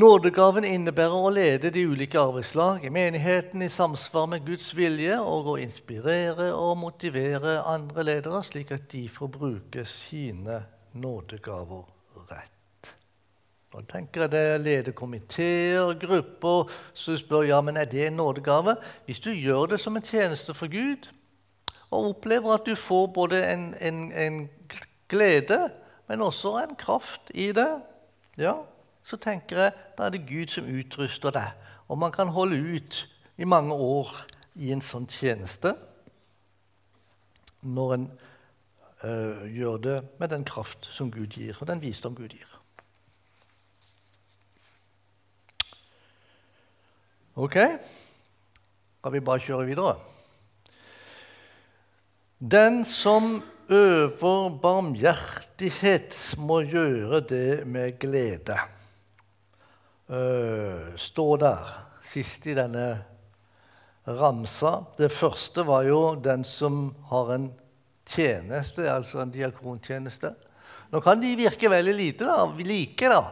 Nådegaven innebærer å lede de ulike arbeidslag i menigheten i samsvar med Guds vilje og å inspirere og motivere andre ledere, slik at de får bruke sine nådegaver rett. Nå tenker jeg det leder komiteer, grupper, du spør ja, men er det en nådegave. Hvis du gjør det som en tjeneste for Gud, og opplever at du får både en, en, en glede, men også en kraft i det, ja, så tenker jeg da er det Gud som utruster deg. Og man kan holde ut i mange år i en sånn tjeneste når en øh, gjør det med den kraft som Gud gir, og den visdom Gud gir. Ok? Skal vi bare kjøre videre? Den som øver barmhjertighet, må gjøre det med glede. Uh, står der sist i denne ramsa. Det første var jo den som har en tjeneste, altså en diakontjeneste. Nå kan de virke veldig lite, da. Vi liker da.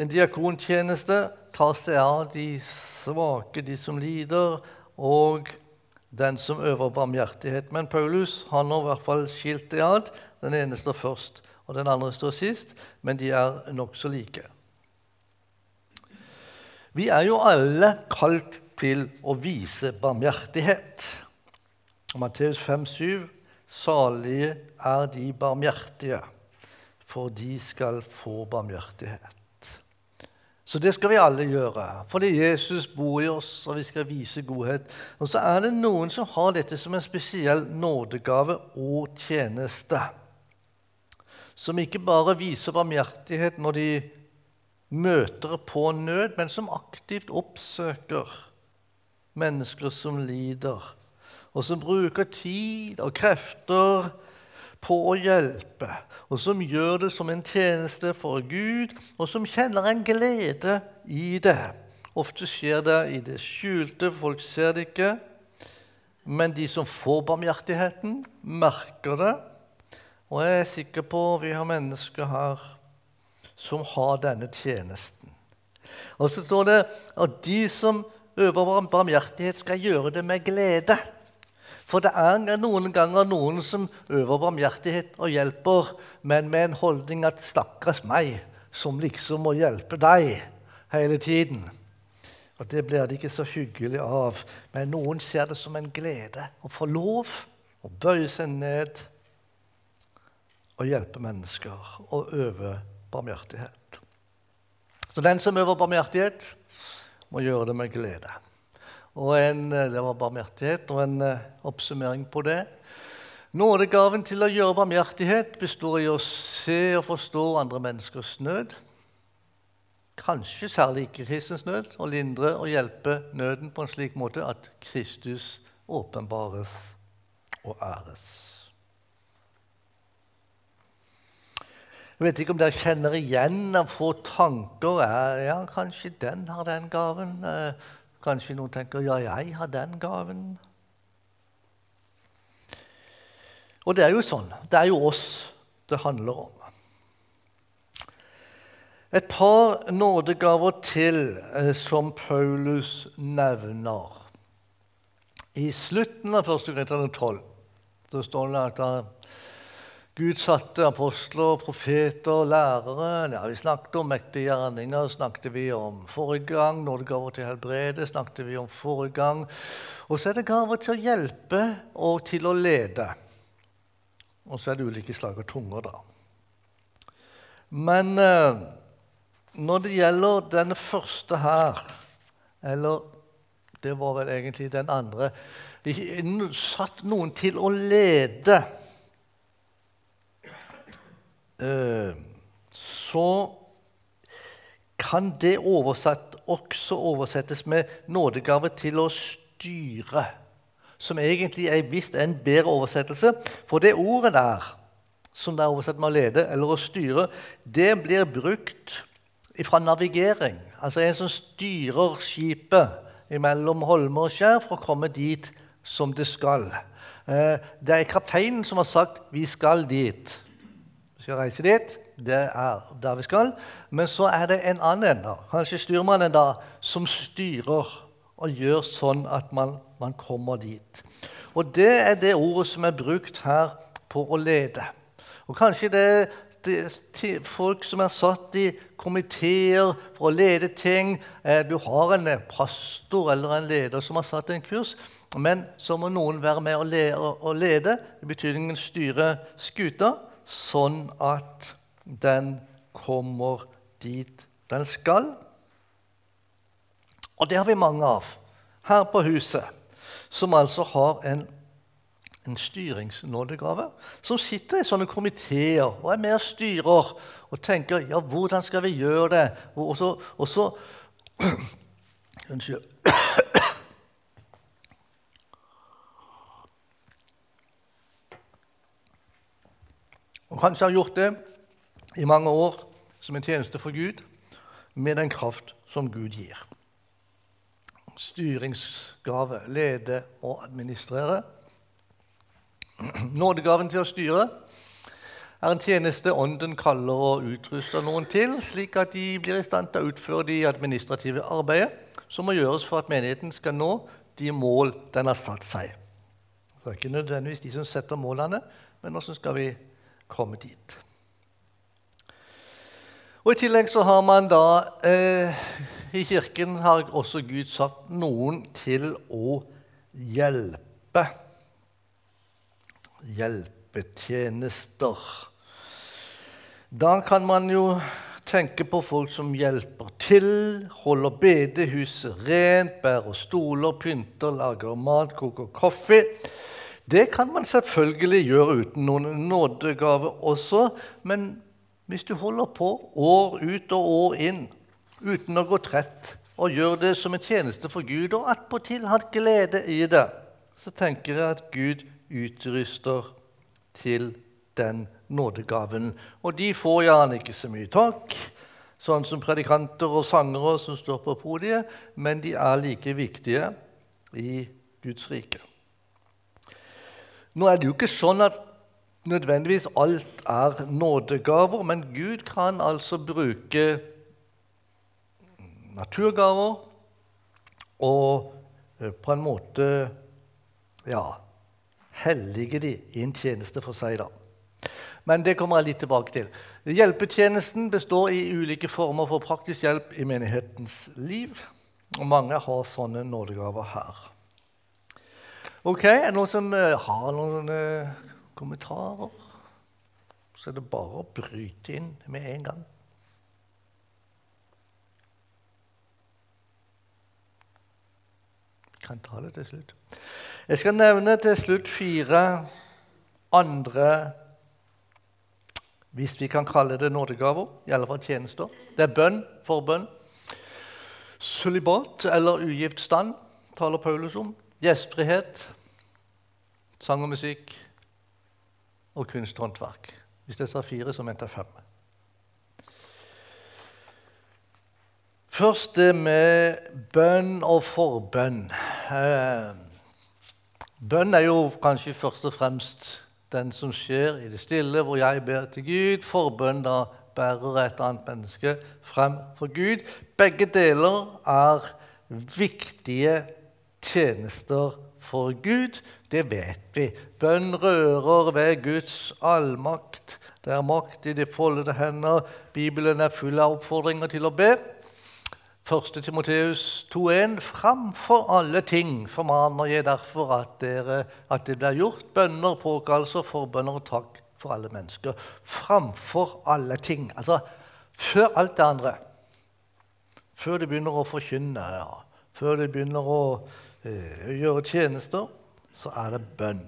En diakontjeneste tar seg av de svake, de som lider, og den som øver barmhjertighet. Men Paulus han har i hvert fall skilt det ad. Den ene står først, og den andre står sist, men de er nokså like. Vi er jo alle kalt til å vise barmhjertighet. Matteus 5,7.: Salige er de barmhjertige, for de skal få barmhjertighet. Så det skal vi alle gjøre, fordi Jesus bor i oss, og vi skal vise godhet. Og så er det noen som har dette som en spesiell nådegave og tjeneste. Som ikke bare viser barmhjertighet når de møter på nød, men som aktivt oppsøker mennesker som lider, og som bruker tid og krefter på å hjelpe, og som gjør det som en tjeneste for Gud, og som kjenner en glede i det. Ofte skjer det i det skjulte, folk ser det ikke. Men de som får barmhjertigheten, merker det. Og jeg er sikker på vi har mennesker her som har denne tjenesten. Og så står det at de som øver barmhjertighet, skal gjøre det med glede. For det er noen ganger noen som øver barmhjertighet og hjelper, men med en holdning at 'stakkars meg', som liksom må hjelpe deg hele tiden. Og Det blir det ikke så hyggelig av. Men noen ser det som en glede å få lov å bøye seg ned og hjelpe mennesker og øve barmhjertighet. Så den som øver barmhjertighet, må gjøre det med glede. Og en, eh, Det var barmhjertighet og en uh, oppsummering på det. Nådegaven til å gjøre barmhjertighet består i å se og forstå andre menneskers nød. Kanskje særlig ikke-kristens nød, og lindre og hjelpe nøden på en slik måte at Kristus åpenbares og æres. Jeg vet ikke om dere kjenner igjen av får tanker. Ja, kanskje den har den gaven. Kanskje noen tenker ja, jeg har den gaven. Og det er jo sånn. Det er jo oss det handler om. Et par nådegaver til eh, som Paulus nevner. I slutten av 1. Korinther 12 så står det at Gud satte apostler, profeter, lærere. Ja, vi snakket om mektige gjerninger. snakket vi om forrige gang. Nådegaver til helbrede snakket vi om forrige gang. Og så er det gaver til å hjelpe og til å lede. Og så er det ulike slag av tunger, da. Men eh, når det gjelder denne første her, eller det var vel egentlig den andre satt noen til å lede. Eh, så kan det oversatt, også oversettes med nådegave til å styre. Som egentlig er visst en bedre oversettelse. For det ordet der, som det er oversatt med å lede eller å styre, det blir brukt fra navigering. Altså en som styrer skipet mellom holmer og skjær for å komme dit som det skal. Eh, det er kapteinen som har sagt 'vi skal dit' skal reise dit. Det er der vi skal. Men så er det en annen, ende, kanskje styrmannen, da, som styrer og gjør sånn at man, man kommer dit. Og det er det ordet som er brukt her på å lede. Og Kanskje det er folk som er satt i komiteer for å lede ting. Eh, du har en pastor eller en leder som har satt en kurs, men så må noen være med å lede i betydningen styre skuta, sånn at den kommer dit den skal. Og det har vi mange av her på huset, som altså har en en styringsnådegave, som sitter i sånne komiteer og er med og styrer og tenker ja, 'Hvordan skal vi gjøre det?' Og så, og så Unnskyld. Og kanskje har gjort det i mange år som en tjeneste for Gud med den kraft som Gud gir. Styringsgave, lede og administrere. Nådegaven til å styre er en tjeneste Ånden kaller og utruster noen til, slik at de blir i stand til å utføre de administrative arbeidet som må gjøres for at menigheten skal nå de mål den har satt seg. Så det er ikke nødvendigvis de som setter målene, men hvordan skal vi komme dit? Og I tillegg så har man da eh, I kirken har også Gud satt noen til å hjelpe hjelpetjenester. Da kan man jo tenke på folk som hjelper til, holder bedehuset rent, bærer stoler, pynter, lager mat, koker kaffe. Det kan man selvfølgelig gjøre uten noen nådegave også, men hvis du holder på år ut og år inn uten å gå trett, og gjør det som en tjeneste for Gud, og attpåtil har glede i det, så tenker jeg at Gud utruster til den nådegaven. Og de får gjerne ikke så mye takk, sånn som predikanter og sangere som står på podiet, men de er like viktige i Guds rike. Nå er det jo ikke sånn at nødvendigvis alt er nådegaver, men Gud kan altså bruke naturgaver og eh, på en måte ja, hellige de i en tjeneste for seg. da. Men det kommer jeg litt tilbake til. Hjelpetjenesten består i ulike former for praktisk hjelp i menighetens liv. Og mange har sånne nådegaver her. Ok, Er det noen som uh, har noen uh, kommentarer? Så er det bare å bryte inn med en gang. Jeg kan ta det til slutt. Jeg skal nevne til slutt fire andre hvis vi kan kalle det nådegaver, i alle fall tjenester. Det er bønn, forbønn. Sulibat, eller ugift stand, taler Paulus om. Gjestfrihet, sang og musikk og kunsthåndverk. Hvis jeg sa fire, så mente jeg fem. Først det med bønn og forbønn. Eh, Bønn er jo kanskje først og fremst den som skjer i det stille, hvor jeg ber til Gud. Forbønn da bærer et annet menneske frem for Gud. Begge deler er viktige tjenester for Gud. Det vet vi. Bønn rører ved Guds allmakt. Det er makt i de foldede hender. Bibelen er full av oppfordringer til å be. 1. Timoteus 2,1.: Framfor alle ting formaner jeg derfor at, dere, at det blir gjort bønner, påkallelser, forbønner og takk for alle mennesker. Framfor alle ting. Altså før alt det andre. Før de begynner å forkynne, ja. før de begynner å eh, gjøre tjenester, så er det bønn.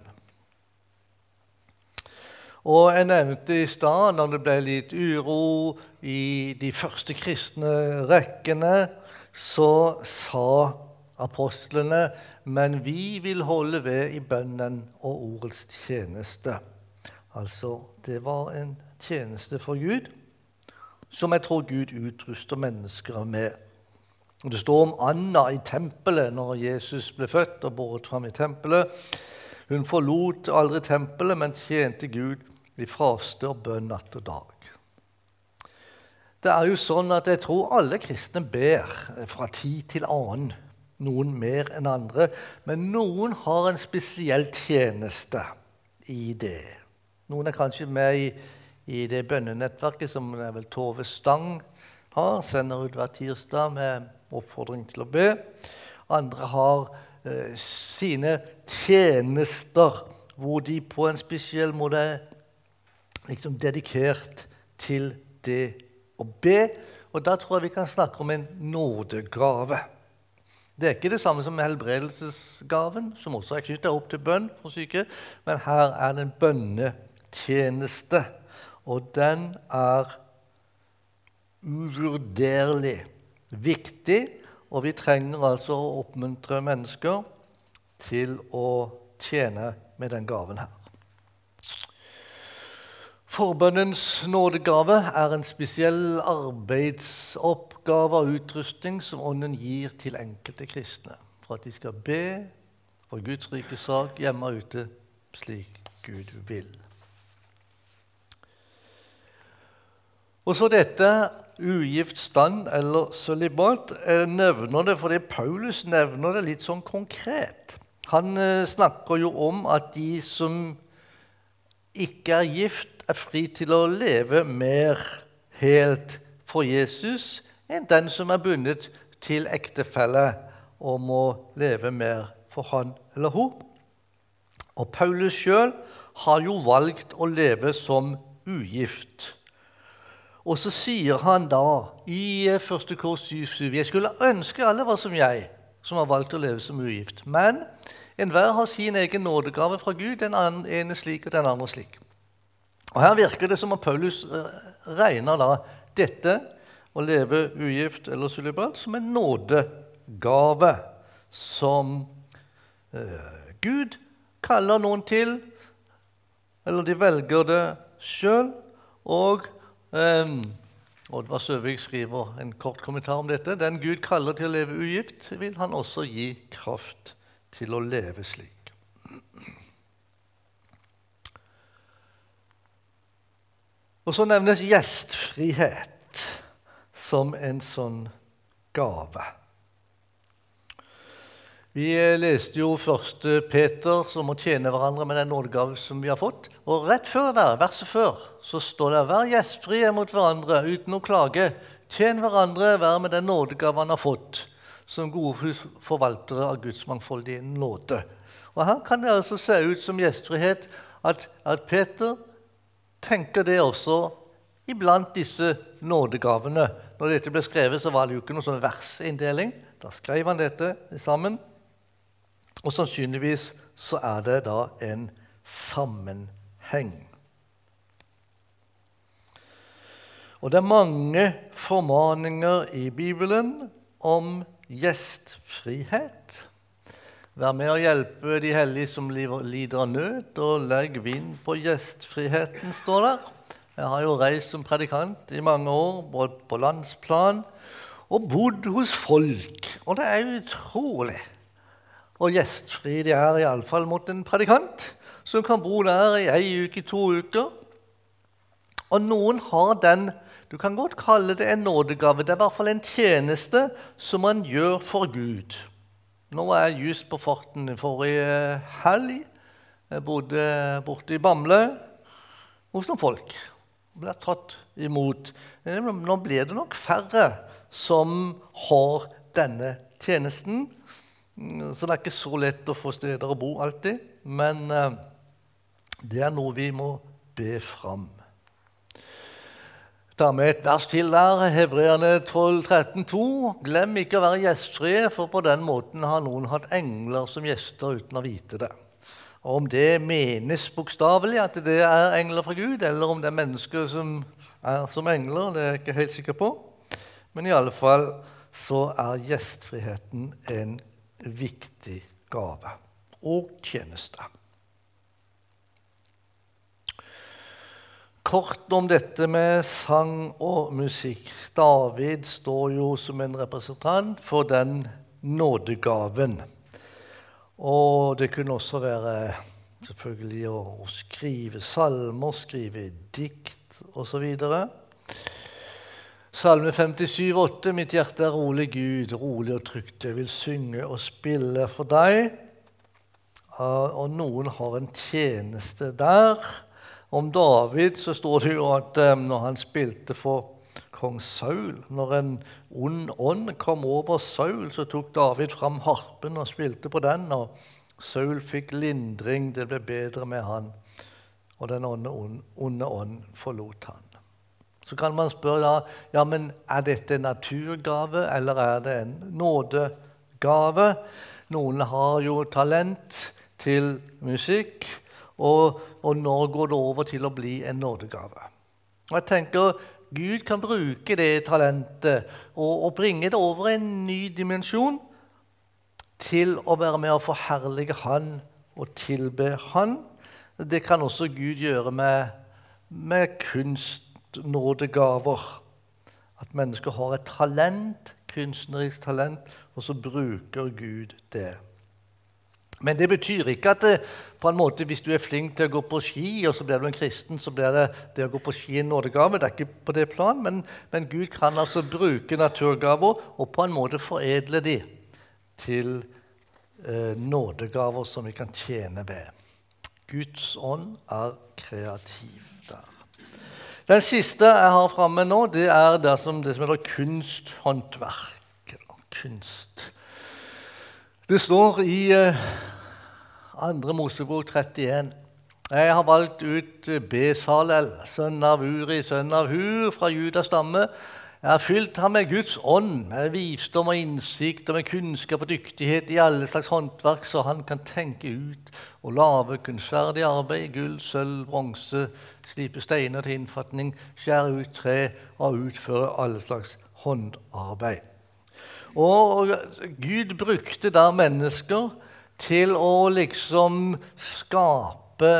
Og jeg nevnte i stad, når det ble litt uro i de første kristne rekkene, så sa apostlene men vi vil holde ved i bønnen og ordets tjeneste. Altså, det var en tjeneste for Gud som jeg tror Gud utruster mennesker med. Det står om Anna i tempelet når Jesus ble født og båret fram i tempelet. Hun forlot aldri tempelet, men tjente Gud i faste og bønn natt og dag. Det er jo sånn at Jeg tror alle kristne ber fra tid til annen. Noen mer enn andre. Men noen har en spesiell tjeneste i det. Noen er kanskje med i, i det bønnenettverket som vel Tove Stang har. Sender ut hver tirsdag med oppfordring til å be. Andre har eh, sine tjenester hvor de på en spesiell måte er liksom dedikert til det å be. Og da tror jeg vi kan snakke om en nådegave. Det er ikke det samme som helbredelsesgaven, som også er knytta opp til bønn for syke, men her er det en bønnetjeneste. Og den er uvurderlig viktig, og vi trenger altså å oppmuntre mennesker til å tjene med den gaven her. Forbønnens nådegave er en spesiell arbeidsoppgave og utrustning som Ånden gir til enkelte kristne for at de skal be for Guds rike sak hjemme og ute slik Gud vil. Og så dette ugift stand eller sølibat. Jeg nevner det fordi Paulus nevner det litt sånn konkret. Han eh, snakker jo om at de som ikke er gift, er fri til å leve mer helt for Jesus enn den som er bundet til ektefelle og må leve mer for han eller hun. Og Paulus sjøl har jo valgt å leve som ugift. Og så sier han da i 1. kors 7.7.: Jeg skulle ønske alle var som jeg, som har valgt å leve som ugift. Men enhver har sin egen nådegave fra Gud, den ene slik og den andre slik. Og Her virker det som om Paulus eh, regner da dette å leve ugift eller sølibat som en nådegave som eh, Gud kaller noen til, eller de velger det sjøl. Og eh, Oddvar Søvik skriver en kort kommentar om dette. Den Gud kaller til å leve ugift, vil han også gi kraft til å leve slik. Og så nevnes gjestfrihet som en sånn gave. Vi leste jo 1. Peter som må tjene hverandre med den nådegave som vi har fått. Og rett før der, verset før så står det 'Vær gjestfrie mot hverandre uten å klage'. Tjen hverandre, vær med den nådegave han har fått, som gode forvaltere av Guds mangfoldige nåde. Og Her kan det altså se ut som gjestfrihet at, at Peter tenker det også iblant disse nådegavene. Når dette ble skrevet, så var det jo ikke noen sånn versinndeling. Da skrev han dette sammen. Og sannsynligvis så er det da en sammenheng. Og det er mange formaninger i Bibelen om gjestfrihet. Vær med å hjelpe de hellige som lider av nød, og legg vind på gjestfriheten, står der. Jeg har jo reist som predikant i mange år, både på landsplan og bodd hos folk. Og det er utrolig hvor gjestfri de er, iallfall mot en predikant som kan bo der i ei uke, to uker. Og noen har den Du kan godt kalle det en nådegave. Det er i hvert fall en tjeneste som man gjør for Gud. Nå er jeg just på farten forrige helg. Jeg bodde borte i Bamble hos noen folk. Ble tatt imot. Nå blir det nok færre som har denne tjenesten. Så det er ikke så lett å få steder å bo alltid. Men eh, det er noe vi må be fram. Ta med et vers til der, Hebreerne 12, 13, 2. Glem ikke å være gjestfrie, for på den måten har noen hatt engler som gjester uten å vite det. Og Om det menes bokstavelig, at det er engler fra Gud, eller om det er mennesker som er som engler, det er jeg ikke helt sikker på. Men i alle fall så er gjestfriheten en viktig gave og tjeneste. Kort om dette med sang og musikk. David står jo som en representant for den nådegaven. Og det kunne også være selvfølgelig å skrive salmer, skrive dikt osv. Salme 57, 57,8.: Mitt hjerte er rolig, Gud, rolig og trygt. Jeg vil synge og spille for deg. Og noen har en tjeneste der Om David så står det jo at eh, når han spilte for kong Saul Når en ond ånd kom over Saul, så tok David fram harpen og spilte på den. og Saul fikk lindring, det ble bedre med han. Og den onde, ånd forlot han. Så kan man spørre da, ja, men er dette en naturgave, eller er det en nådegave? Noen har jo talent til musikk, og, og nå går det over til å bli en nådegave. Og jeg tenker Gud kan bruke det talentet og, og bringe det over en ny dimensjon til å være med å forherlige Han og tilbe Han. Det kan også Gud gjøre med, med kunstnådegaver. At mennesker har et talent, kunstnerisk talent, og så bruker Gud det. Men det betyr ikke at det, på en måte, hvis du er flink til å gå på ski, og så blir du en kristen, så blir det det å gå på ski en nådegave. Det er ikke på det plan, men, men Gud kan altså bruke naturgaver og på en måte foredle de til eh, nådegaver som vi kan tjene ved. Guds ånd er kreativ. Den siste jeg har framme nå, det er det som, det som heter kunsthåndverk. Kunst. Det står i eh, 2. Mosebok 31 Jeg har valgt ut Besalel, sønn av Uri, sønn av Hur, fra Judas stamme. Jeg har fylt ham med Guds ånd, med visdom og innsikt og med kunnskap og dyktighet i alle slags håndverk, så han kan tenke ut og lage kunstferdig arbeid, i gull, sølv, bronse, slipe steiner til innfatning, skjære ut tre og utføre alle slags håndarbeid. Og Gud brukte da mennesker til å liksom skape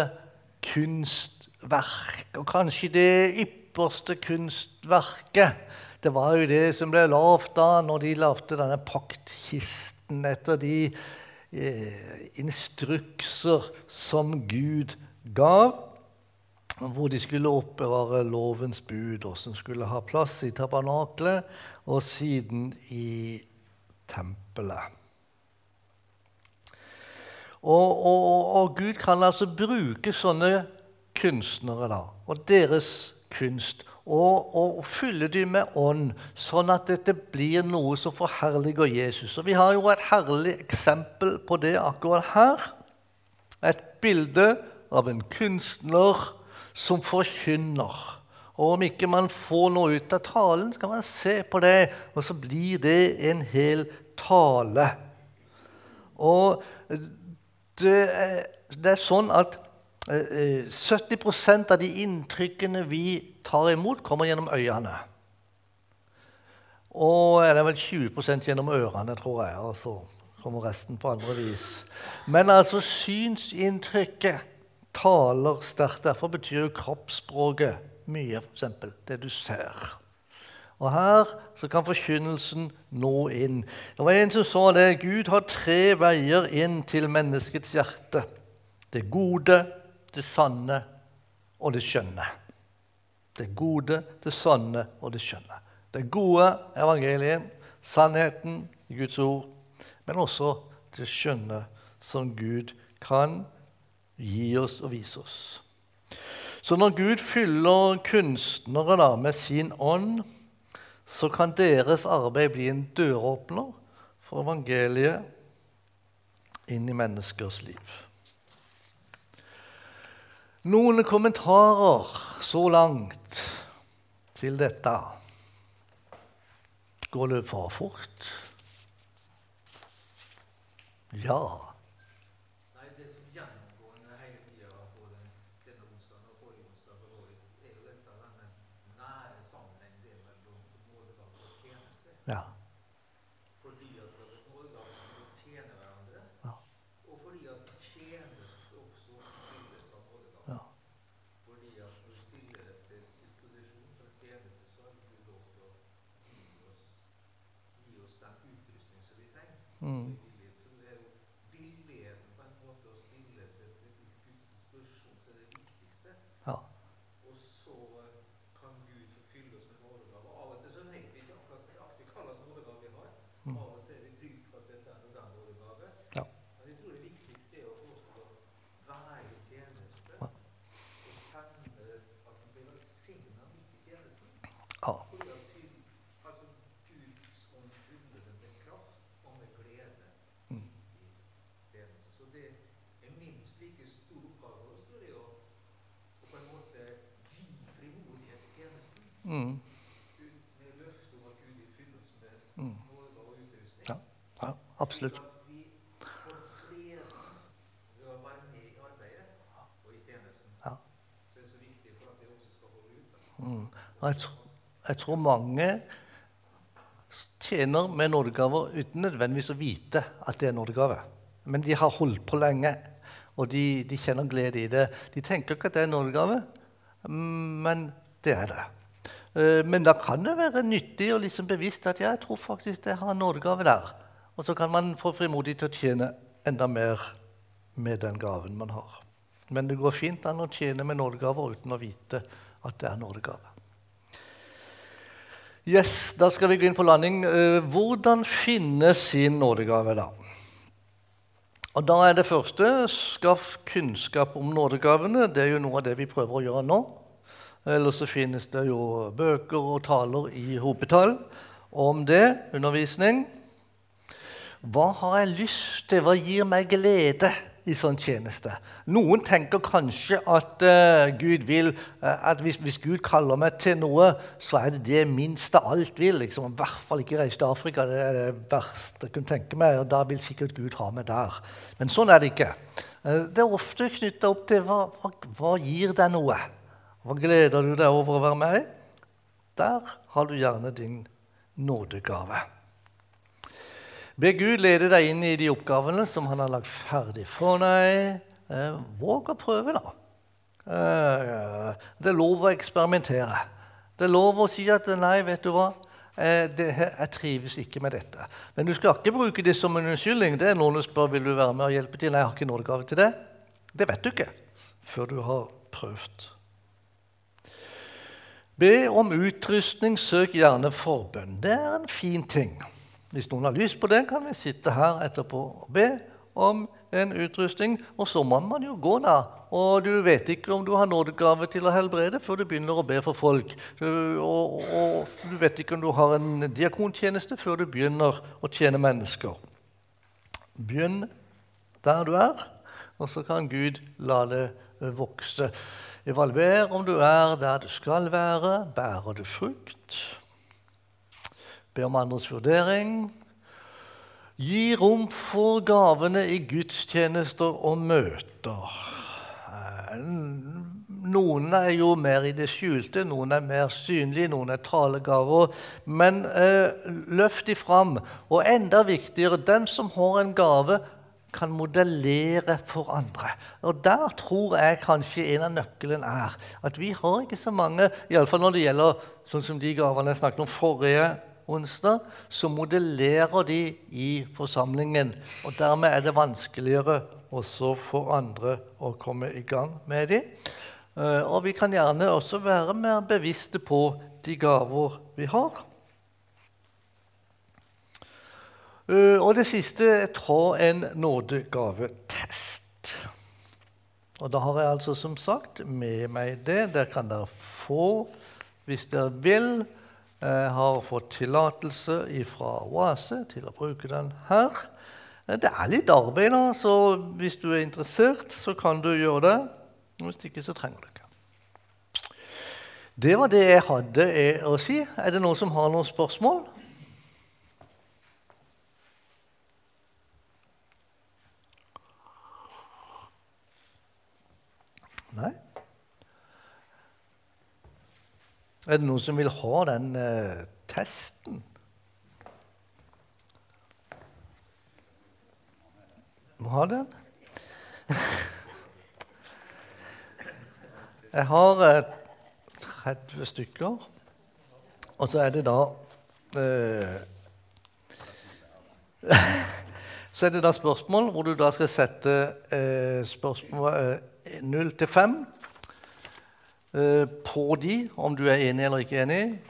kunstverk, og kanskje det ypperste kunstverket det var jo det som ble lovt da når de lagde denne paktkisten etter de eh, instrukser som Gud gav, hvor de skulle oppbevare lovens bud, og som skulle ha plass i tabernaklet og siden i tempelet. Og, og, og, Gud kan altså bruke sånne kunstnere da, og deres kunst og, og fylle dem med ånd, sånn at dette blir noe som forherliger Jesus. Og Vi har jo et herlig eksempel på det akkurat her. Et bilde av en kunstner som forkynner. Og Om ikke man får noe ut av talen, så kan man se på det, og så blir det en hel tale. Og det er, det er sånn at 70 eh, av de inntrykkene vi tar imot, kommer gjennom øynene. Og eller vel 20% gjennom ørene, tror jeg. Og så kommer resten på andre vis. Men altså synsinntrykket taler sterkt. Derfor betyr jo kroppsspråket mye, f.eks. det du ser. Og her så kan forkynnelsen nå inn. Det var en som sa det. Gud har tre veier inn til menneskets hjerte. Det gode, det sanne og det skjønne. Det gode, det sanne og det skjønne. Det gode evangeliet, sannheten i Guds ord, men også det skjønne som Gud kan gi oss og vise oss. Så når Gud fyller kunstnere da, med sin ånd, så kan deres arbeid bli en døråpner for evangeliet inn i menneskers liv. Noen kommentarer så langt til dette. Går det for fort? Ja. Mm. Ja. Og så kan Gud forfylle oss med nådegave. Av og til så vet vi ikke akkurat nøyaktig hva slags nådegave vi har. Mm. Av og til er vi trygge på at dette er en den nådegave. Ja. Men jeg tror det viktigste er å få oss til å være i tjeneste. Ja. Og kjenne Mm. Med løftet om at Gud vil fylle oss med Mm. nåde og utrustning. Ja, ja, absolutt. Slik at vi får gleden ved å være med i arbeidet og i tjenesten. Ja. Så er det så viktig for at det også Ja. holde ut. da. Mm. Jeg, tr- jeg tror mange tjener med nådegaver uten nødvendigvis å vite at det er nådegave. Men de har holdt på lenge, og de, de kjenner glede i det. De tenker ikke at det er nådegave, mm, men det er det. Eh, Men da kan det være nyttig og liksom bevisst at jeg tror faktisk jeg har en nådegave der. Og så kan man få frimodig til å tjene enda mer med den gaven man har. Men det går fint an å tjene med nådegaver uten å vite at det er nådegave. Yes, Da skal vi gå inn på landing. Eh, Hvordan finne sin nådegave, da? Og Da er det første skaff kunnskap om nådegavene. Det er jo noe av det vi prøver å gjøre nå. Ellers så finnes det jo bøker og taler i hopetall om det. Undervisning. Hva har jeg lyst til? Hva gir meg glede i sånn tjeneste? Noen tenker kanskje at uh, Gud vil uh, at hvis, hvis Gud kaller meg til noe, så er det det minste alt vil. Liksom. I hvert fall ikke reise til Afrika. Det er det verste jeg kunne tenke meg. og Da vil sikkert Gud ha meg der. Men sånn er det ikke. Uh, det er ofte knytta opp til hva, hva, hva gir deg noe. Hva gleder du deg over å være med? Der har du gjerne din nådegave. Be Gud lede deg inn i de oppgavene som han har lagt ferdig for deg. Eh, våg å prøve, da. Eh, det er lov å eksperimentere. Det er lov å si at 'nei, vet du hva', eh, jeg trives ikke med dette. Men du skal ikke bruke det som en unnskyldning. Det er noen som spør vil du være med og hjelpe til. Nei, jeg har ikke nådegave til det. Det vet du ikke før du har prøvd. Be om utrustning, søk gjerne forbønn. Det er en fin ting. Hvis noen har lyst på det, kan vi sitte her etterpå og be om en utrustning. Og så må man jo gå, da. Og du vet ikke om du har nådegave til å helbrede før du begynner å be for folk. Og, og du vet ikke om du har en diakontjeneste før du begynner å tjene mennesker. Begynn der du er, og så kan Gud la det vokse. Evaluer om du er der du skal være. Bærer du frukt? Be om andres vurdering. Gi rom for gavene i gudstjenester og møter. Eh, Noen er jo mer i det skjulte, noen er mer synlige, noen er talegaver. Men eh, løft de fram. Og enda viktigere, den som har en gave, kan modellere for andre. Og Der tror jeg kanskje en av nøkkelen er at vi har ikke så mange Iallfall når det gjelder sånn som de gavene jeg snakket om forrige onsdag, så modellerer de i forsamlingen. Og dermed er det vanskeligere også for andre å komme i gang med de. Eh, Og vi kan gjerne også være mer bevisste på de gaver vi har. Eh, Og det siste ta en nådegavetest. Og da har jeg altså som sagt med meg det. Der kan dere få, hvis dere vil. Jeg har fått tillatelse fra Oase til å bruke den her. Eh, Det er litt arbeid, da, så hvis du er interessert, så kan du gjøre det. Hvis ikke, så trenger du ikke. Det var det jeg hadde eh, å si. Er det noen som har noen spørsmål? Nei? Er det noen som vil ha den eh, testen? Må ha den? Jeg har eh, 30 stykker. Og så er det da eh, Så er det da spørsmål hvor du da skal sette eh, spørsmål eh, 0 til 5 eh, på de, om du er enig eller ikke enig.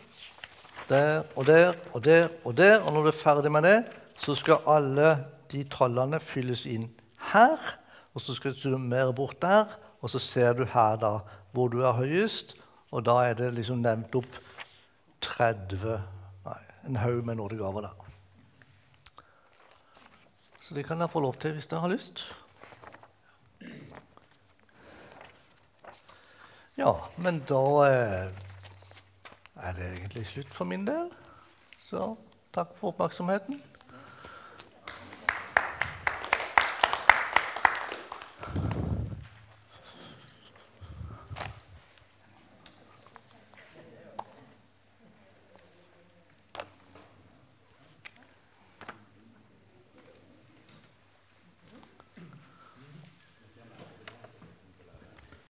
Der og der og der og der. Og når du er ferdig med det, så skal alle de tallene fylles inn her. Og så skal du summere bort der, og så ser du her da hvor du er høyest. Og da er det liksom nevnt opp 30 Nei, en haug med nådegaver der. Så det kan dere få lov til hvis dere har lyst. Ja, men da eh, er det egentlig slutt for min del. Så takk for oppmerksomheten.